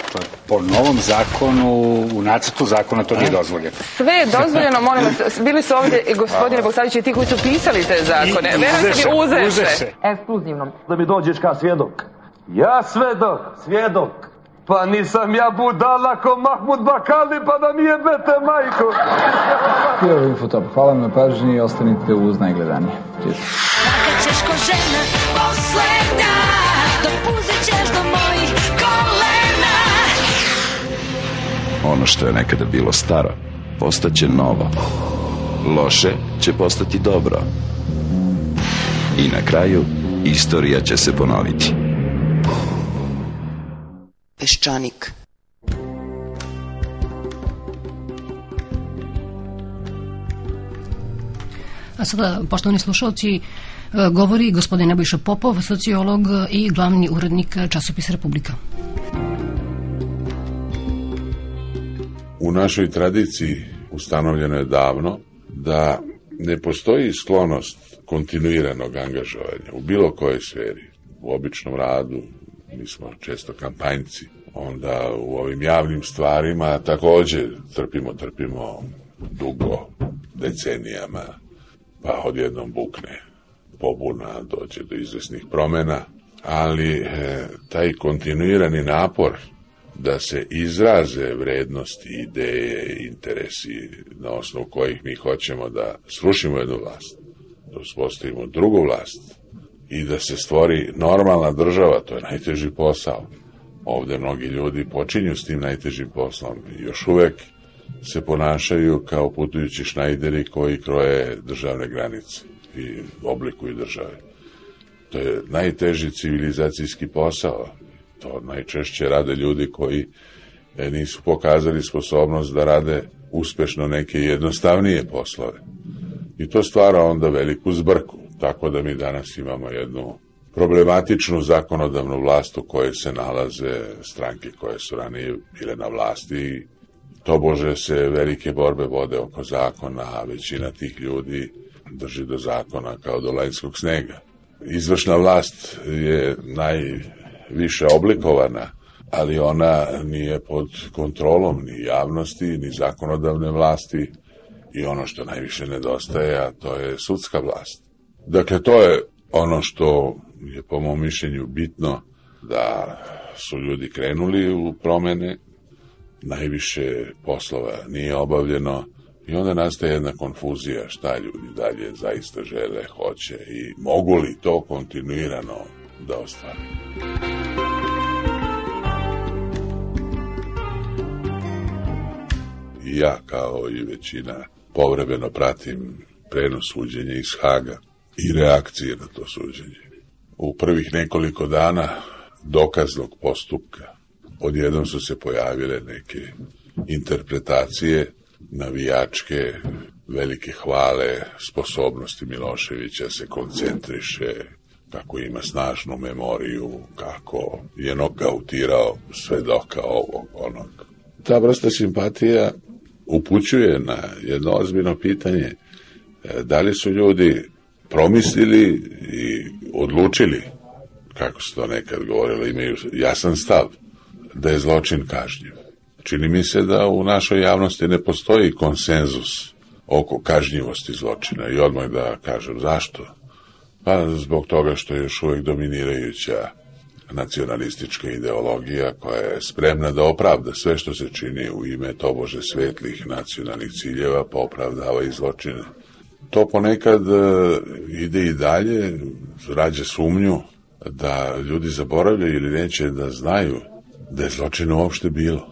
Speaker 21: Po novom zakonu, u nacrtu zakona to nije dozvoljeno.
Speaker 22: Sve je dozvoljeno, molim vas, bili su ovdje i gospodine Bogosavljević i ti koji su pisali te zakone.
Speaker 21: I- uzeše,
Speaker 22: mi, uzeše.
Speaker 21: uzeše.
Speaker 22: Ekskluzivno.
Speaker 25: da mi dođeš kao svjedok. Ja svedok, svjedok. Pa nisam ja budala ko Mahmud Bakali pa da mi jebete majku.
Speaker 23: Je Infotop. Hvala vam na pažnji i ostanite uz najgledanije. Cheers.
Speaker 20: Kad ćeš ko žena poslednja Dopuzit ćeš do mojih kolena
Speaker 26: Ono što je nekada bilo staro, postaće novo. Loše će postati dobro. I na kraju, istorija će se ponoviti.
Speaker 27: Peščanik.
Speaker 9: A sada, poštovani slušalci, e, govori gospodin Nebojša Popov, sociolog i glavni urednik časopisa Republika.
Speaker 28: U našoj tradiciji ustanovljeno je davno da ne postoji sklonost kontinuiranog angažovanja u bilo kojoj sferi. U običnom radu, mi smo često kampanjci, onda u ovim javnim stvarima takođe trpimo, trpimo dugo, decenijama, pa odjednom bukne pobuna, dođe do izvesnih promena, ali e, taj kontinuirani napor da se izraze vrednosti, ideje, interesi na osnovu kojih mi hoćemo da srušimo jednu vlast, da uspostavimo drugu vlast i da se stvori normalna država, to je najteži posao. Ovde mnogi ljudi počinju s tim najtežim poslom i još uvek se ponašaju kao putujući šnajderi koji kroje državne granice i oblikuju države. To je najteži civilizacijski posao. To najčešće rade ljudi koji e, nisu pokazali sposobnost da rade uspešno neke jednostavnije poslove. I to stvara onda veliku zbrku. Tako da mi danas imamo jednu problematičnu zakonodavnu vlast u kojoj se nalaze stranke koje su ranije bile na vlasti tobože se velike borbe vode oko zakona, a većina tih ljudi drži do zakona kao do lanjskog snega. Izvršna vlast je najviše oblikovana, ali ona nije pod kontrolom ni javnosti, ni zakonodavne vlasti i ono što najviše nedostaje, a to je sudska vlast. Dakle, to je ono što je po mom mišljenju bitno da su ljudi krenuli u promene, najviše poslova nije obavljeno i onda nastaje jedna konfuzija šta ljudi dalje zaista žele, hoće i mogu li to kontinuirano da ostvare. I ja kao i većina povremeno pratim prenos suđenja iz Haga i reakcije na to suđenje. U prvih nekoliko dana dokaznog postupka odjednom su se pojavile neke interpretacije navijačke, velike hvale sposobnosti Miloševića se koncentriše, kako ima snažnu memoriju, kako je nokautirao svedoka ovog, onog. Ta vrsta simpatija upućuje na jedno ozbiljno pitanje e, da li su ljudi promislili i odlučili, kako se to nekad govorilo, imaju jasan stav, da je zločin kažnjiv. Čini mi se da u našoj javnosti ne postoji konsenzus oko kažnjivosti zločina i odmah da kažem zašto. Pa zbog toga što je još uvijek dominirajuća nacionalistička ideologija koja je spremna da opravda sve što se čini u ime tobože svetlih nacionalnih ciljeva, pa opravdava i zločine. To ponekad e, ide i dalje, rađe sumnju da ljudi zaboravljaju ili neće da znaju da je zločina uopšte bilo.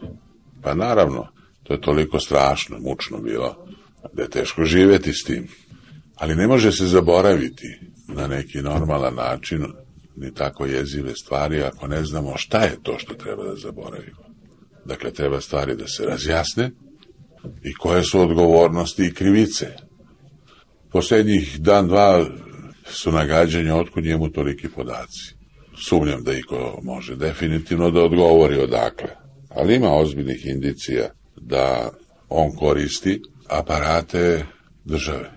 Speaker 28: Pa naravno, to je toliko strašno, mučno bilo, da je teško živeti s tim. Ali ne može se zaboraviti na neki normalan način ni tako jezive stvari ako ne znamo šta je to što treba da zaboravimo. Dakle, treba stvari da se razjasne i koje su odgovornosti i krivice. Posljednjih dan, dva su nagađanja otkud njemu toliki podaci. Sumnjam da iko može definitivno da odgovori odakle. Ali ima ozbiljnih indicija da on koristi aparate države,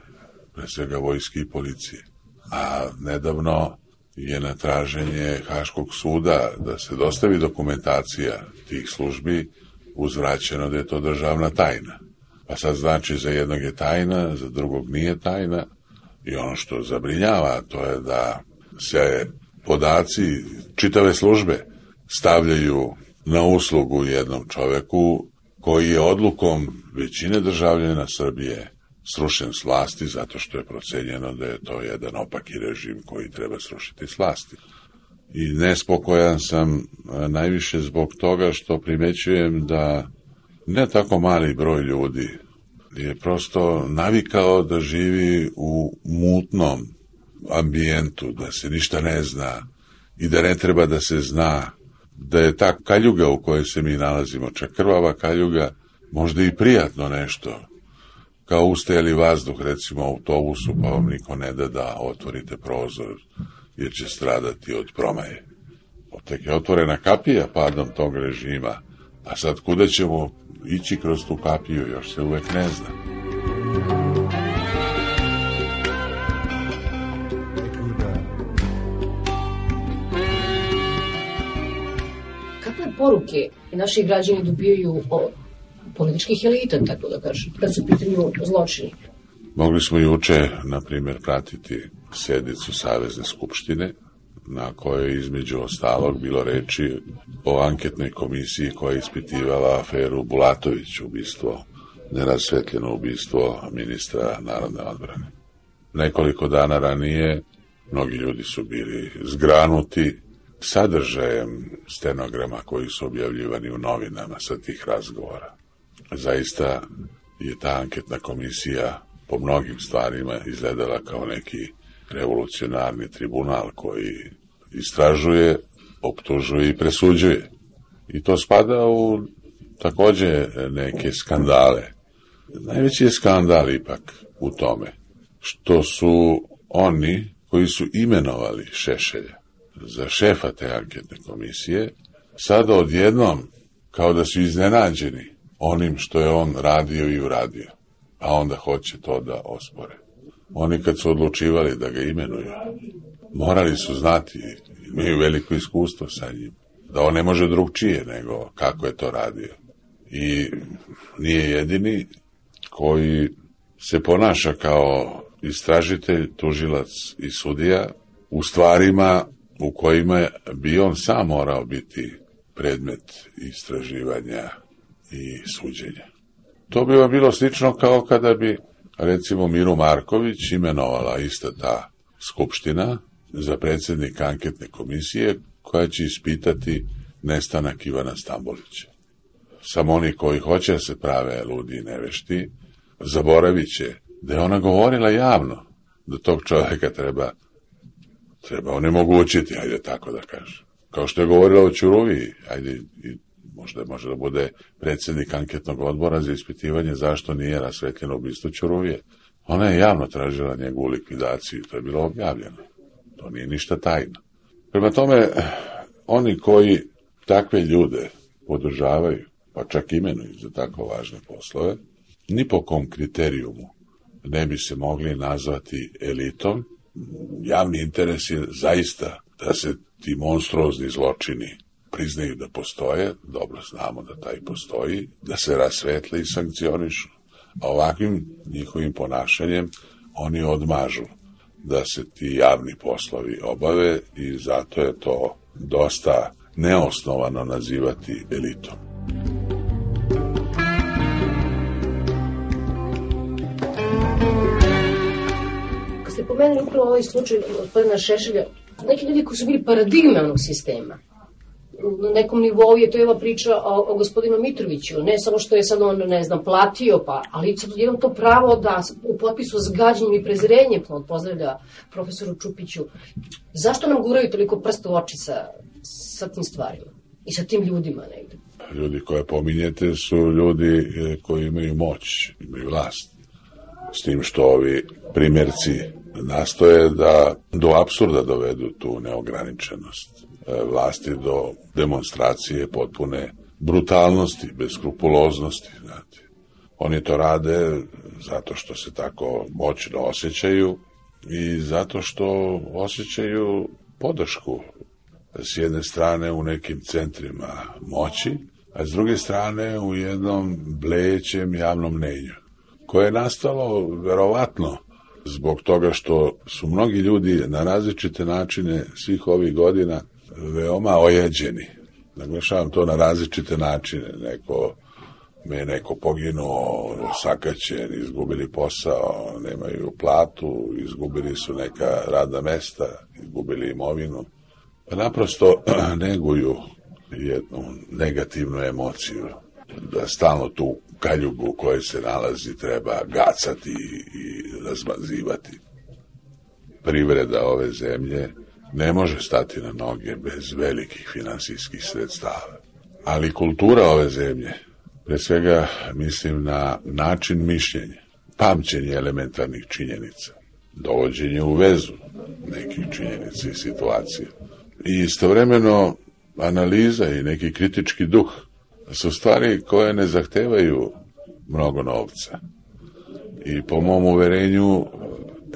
Speaker 28: pre svega vojske i policije. A nedavno je na traženje Haškog suda da se dostavi dokumentacija tih službi uzvraćeno da je to državna tajna. Pa sad znači za jednog je tajna, za drugog nije tajna i ono što zabrinjava to je da se podaci čitave službe stavljaju na uslugu jednom čoveku koji je odlukom većine državljena Srbije srušen s vlasti zato što je procenjeno da je to jedan opaki režim koji treba srušiti s vlasti. I nespokojan sam najviše zbog toga što primećujem da ne tako mali broj ljudi je prosto navikao da živi u mutnom ambijentu, da se ništa ne zna i da ne treba da se zna da je ta kaljuga u kojoj se mi nalazimo, čak krvava kaljuga, možda i prijatno nešto, kao ustajali vazduh, recimo, u autobusu, pa vam niko ne da da otvorite prozor, jer će stradati od promaje. Tek je otvorena kapija padom tog režima, a sad kuda ćemo ići kroz tu kapiju, još se uvek ne zna.
Speaker 9: Kakve poruke naši građani dobijaju od političkih elita, tako da kažem, kad su pitanju zločini?
Speaker 28: Mogli smo juče, na primjer, pratiti sednicu Savezne skupštine, na kojoj je između ostalog bilo reči o anketnoj komisiji koja je ispitivala aferu Bulatović, ubistvo, nerazsvetljeno ubistvo ministra narodne odbrane. Nekoliko dana ranije mnogi ljudi su bili zgranuti sadržajem stenograma koji su objavljivani u novinama sa tih razgovora. Zaista je ta anketna komisija po mnogim stvarima izgledala kao neki revolucionarni tribunal koji istražuje, optužuje i presuđuje. I to spada u takođe neke skandale. Najveći je skandal ipak u tome što su oni koji su imenovali Šešelja za šefa te anketne komisije, sada odjednom, kao da su iznenađeni onim što je on radio i uradio, a onda hoće to da ospore. Oni kad su odlučivali da ga imenuju, morali su znati, imaju veliko iskustvo sa njim, da on ne može drugčije nego kako je to radio. I nije jedini koji se ponaša kao istražitelj, tužilac i sudija u stvarima u kojima bi on sam morao biti predmet istraživanja i suđenja. To bi vam bilo slično kao kada bi, recimo, Miru Marković imenovala ista ta skupština za predsjednik anketne komisije koja će ispitati nestanak Ivana Stambolića. Samo oni koji hoće da se prave ludi i nevešti, zaboravit će da je ona govorila javno da tog čovjeka treba treba onemogućiti, ajde tako da kažem. Kao što je govorila o Ćuruviji, ajde, i možda može da bude predsjednik anketnog odbora za ispitivanje zašto nije rasvetljeno ubistvo Ćuruvije. Ona je javno tražila njegovu likvidaciju, to je bilo objavljeno. To nije ništa tajno. Prema tome, oni koji takve ljude podržavaju, pa čak imenuju za tako važne poslove, ni po kom kriterijumu ne bi se mogli nazvati elitom. Javni interes je zaista da se ti monstruozni zločini priznaju da postoje, dobro znamo da taj postoji, da se rasvetle i sankcionišu. A ovakvim njihovim ponašanjem oni odmažu da se ti javni poslovi obave i zato je to dosta neosnovano nazivati elitom.
Speaker 9: Kad ste pomenuli upravo ovaj slučaj gospodina Šešelja, neki ljudi koji su bili paradigme onog sistema, na nekom nivou je to ova priča o, o gospodinu Mitroviću, ne samo što je sad on, ne znam, platio, pa, ali jednom to pravo da u potpisu s gađenjem i prezrenjem on pozdravlja profesoru Čupiću. Zašto nam guraju toliko prsta u oči sa, sa tim stvarima i sa tim ljudima negde?
Speaker 28: Ljudi koje pominjete su ljudi e, koji imaju moć, imaju vlast. S tim što ovi primjerci nastoje da do apsurda dovedu tu neograničenost vlasti do demonstracije potpune brutalnosti, beskrupuloznosti. Znate. Oni to rade zato što se tako moćno osjećaju i zato što osjećaju podršku s jedne strane u nekim centrima moći, a s druge strane u jednom blećem javnom mnenju, koje je nastalo verovatno zbog toga što su mnogi ljudi na različite načine svih ovih godina veoma ojeđeni. Naglašavam to na različite načine. Neko me je neko poginuo, sakaćen, izgubili posao, nemaju platu, izgubili su neka radna mesta, izgubili imovinu. Pa naprosto neguju jednu negativnu emociju da stalno tu kaljugu u kojoj se nalazi treba gacati i razmazivati. Privreda ove zemlje ne može stati na noge bez velikih finansijskih sredstava. Ali kultura ove zemlje, pre svega mislim na način mišljenja, pamćenje elementarnih činjenica, dovođenje u vezu nekih činjenica i situacija. I istovremeno analiza i neki kritički duh su stvari koje ne zahtevaju mnogo novca. I po mom uverenju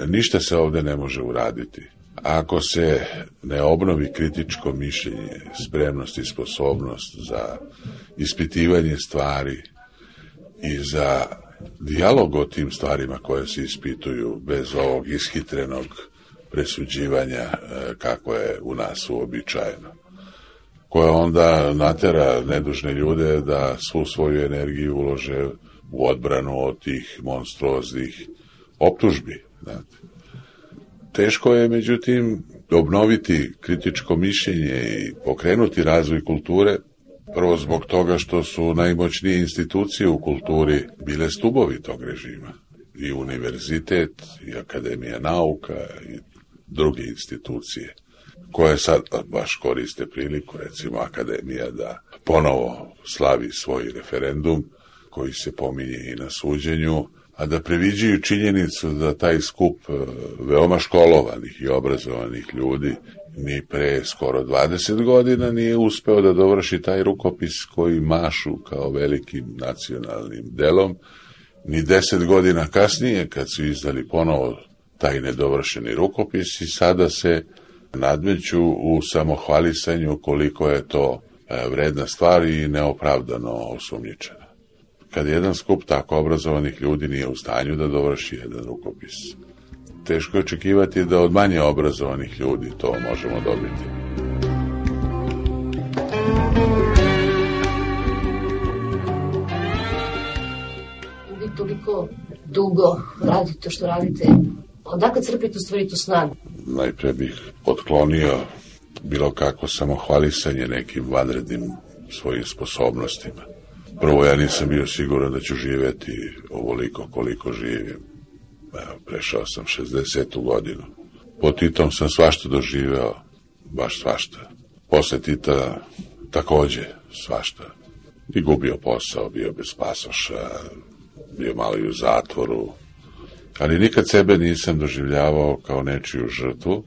Speaker 28: ništa se ovde ne može uraditi. Ako se ne obnovi kritičko mišljenje, spremnost i sposobnost za ispitivanje stvari i za dijalog o tim stvarima koje se ispituju bez ovog ishitrenog presuđivanja e, kako je u nas uobičajeno koja onda natera nedužne ljude da svu svoju energiju ulože u odbranu od tih monstruoznih optužbi. Znate. Teško je, međutim, obnoviti kritičko mišljenje i pokrenuti razvoj kulture, prvo zbog toga što su najmoćnije institucije u kulturi bile stubovi tog režima. I univerzitet, i akademija nauka, i druge institucije koje sad baš koriste priliku, recimo Akademija, da ponovo slavi svoj referendum, koji se pominje i na suđenju, a da previđaju činjenicu da taj skup e, veoma školovanih i obrazovanih ljudi ni pre skoro 20 godina nije uspeo da dovrši taj rukopis koji mašu kao velikim nacionalnim delom, ni 10 godina kasnije kad su izdali ponovo taj nedovršeni rukopis i sada se nadmeću u samohvalisanju koliko je to e, vredna stvar i neopravdano osumnjičena. Kad jedan skup tako obrazovanih ljudi nije u stanju da dovrši jedan rukopis, teško je očekivati da od manje obrazovanih ljudi to možemo dobiti.
Speaker 9: Vi toliko dugo radite što radite. Odakle crpite u stvari tu snagu?
Speaker 28: najpre bih otklonio bilo kako samohvalisanje nekim vanrednim svojim sposobnostima. Prvo, ja nisam bio siguran da ću živeti ovoliko koliko živim. Evo, prešao sam 60. godinu. Po Titom sam svašta doživeo, baš svašta. Posle Tita takođe svašta. I gubio posao, bio bez pasoša, bio malo i u zatvoru, ali nikad sebe nisam doživljavao kao nečiju žrtvu.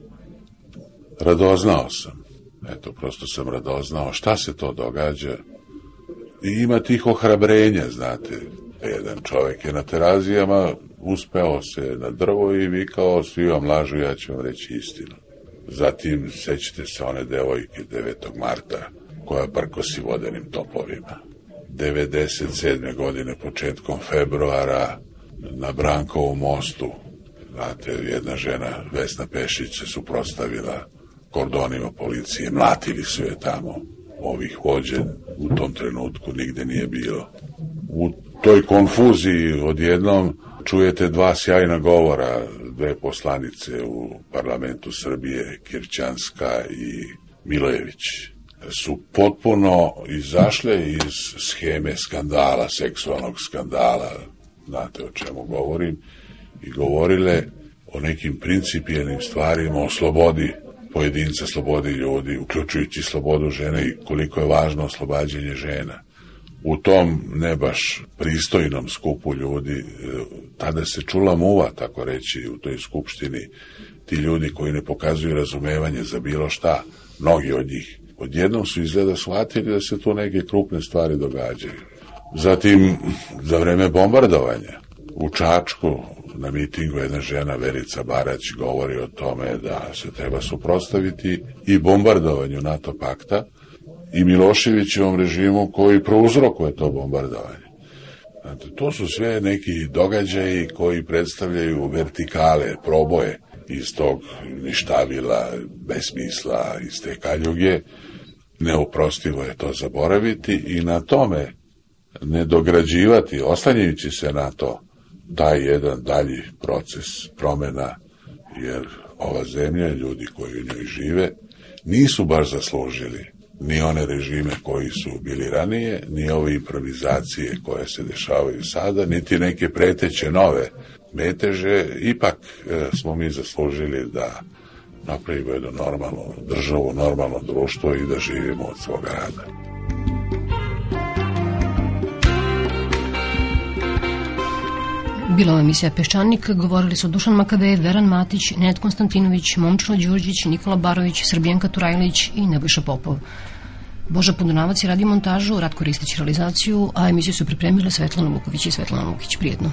Speaker 28: Radoznao sam. Eto, prosto sam radoznao šta se to događa. I ima tih ohrabrenja, znate. Jedan čovek je na terazijama, uspeo se na drvo i vikao, svi vam lažu, ja ću vam reći istinu. Zatim, sećate se one devojke 9. marta, koja prkosi vodenim topovima. 97. godine, početkom februara, na Brankovom mostu Znate, jedna žena, Vesna Pešić, se suprostavila kordonima policije, mlatili su je tamo, ovih vođe u tom trenutku nigde nije bilo. U toj konfuziji odjednom čujete dva sjajna govora, dve poslanice u parlamentu Srbije, Kirćanska i Milojević su potpuno izašle iz scheme skandala, seksualnog skandala, znate o čemu govorim, i govorile o nekim principijelnim stvarima, o slobodi pojedinca, slobodi ljudi, uključujući slobodu žene i koliko je važno oslobađanje žena. U tom ne baš pristojnom skupu ljudi, e, tada se čula muva, tako reći, u toj skupštini, ti ljudi koji ne pokazuju razumevanje za bilo šta, mnogi od njih, odjednom su izgleda shvatili da se tu neke krupne stvari događaju. Zatim, za vreme bombardovanja, u Čačku, na mitingu jedna žena, Verica Barać, govori o tome da se treba suprostaviti i bombardovanju NATO pakta i Miloševićevom režimu koji prouzrokuje to bombardovanje. Znate, to su sve neki događaji koji predstavljaju vertikale, proboje iz tog ništavila, besmisla, iz te kaljuge. Neoprostivo je to zaboraviti i na tome ne dograđivati, oslanjajući se na to, taj jedan dalji proces promena, jer ova zemlja, ljudi koji u njoj žive, nisu baš zaslužili ni one režime koji su bili ranije, ni ove improvizacije koje se dešavaju sada, niti neke preteće nove meteže, ipak e, smo mi zaslužili da napravimo jednu normalnu državu, normalno društvo i da živimo od svoga rada.
Speaker 9: Bila je emisija Peščanik, govorili su Dušan Makave, Veran Matić, Nenad Konstantinović, Momčilo Đurđić, Nikola Barović, Srbijanka Turajlić i Nebojša Popov. Boža Podunavac je radi montažu, Ratko Ristić realizaciju, a emisiju su pripremile Svetlana Vuković i Svetlana Vukić. Prijedno.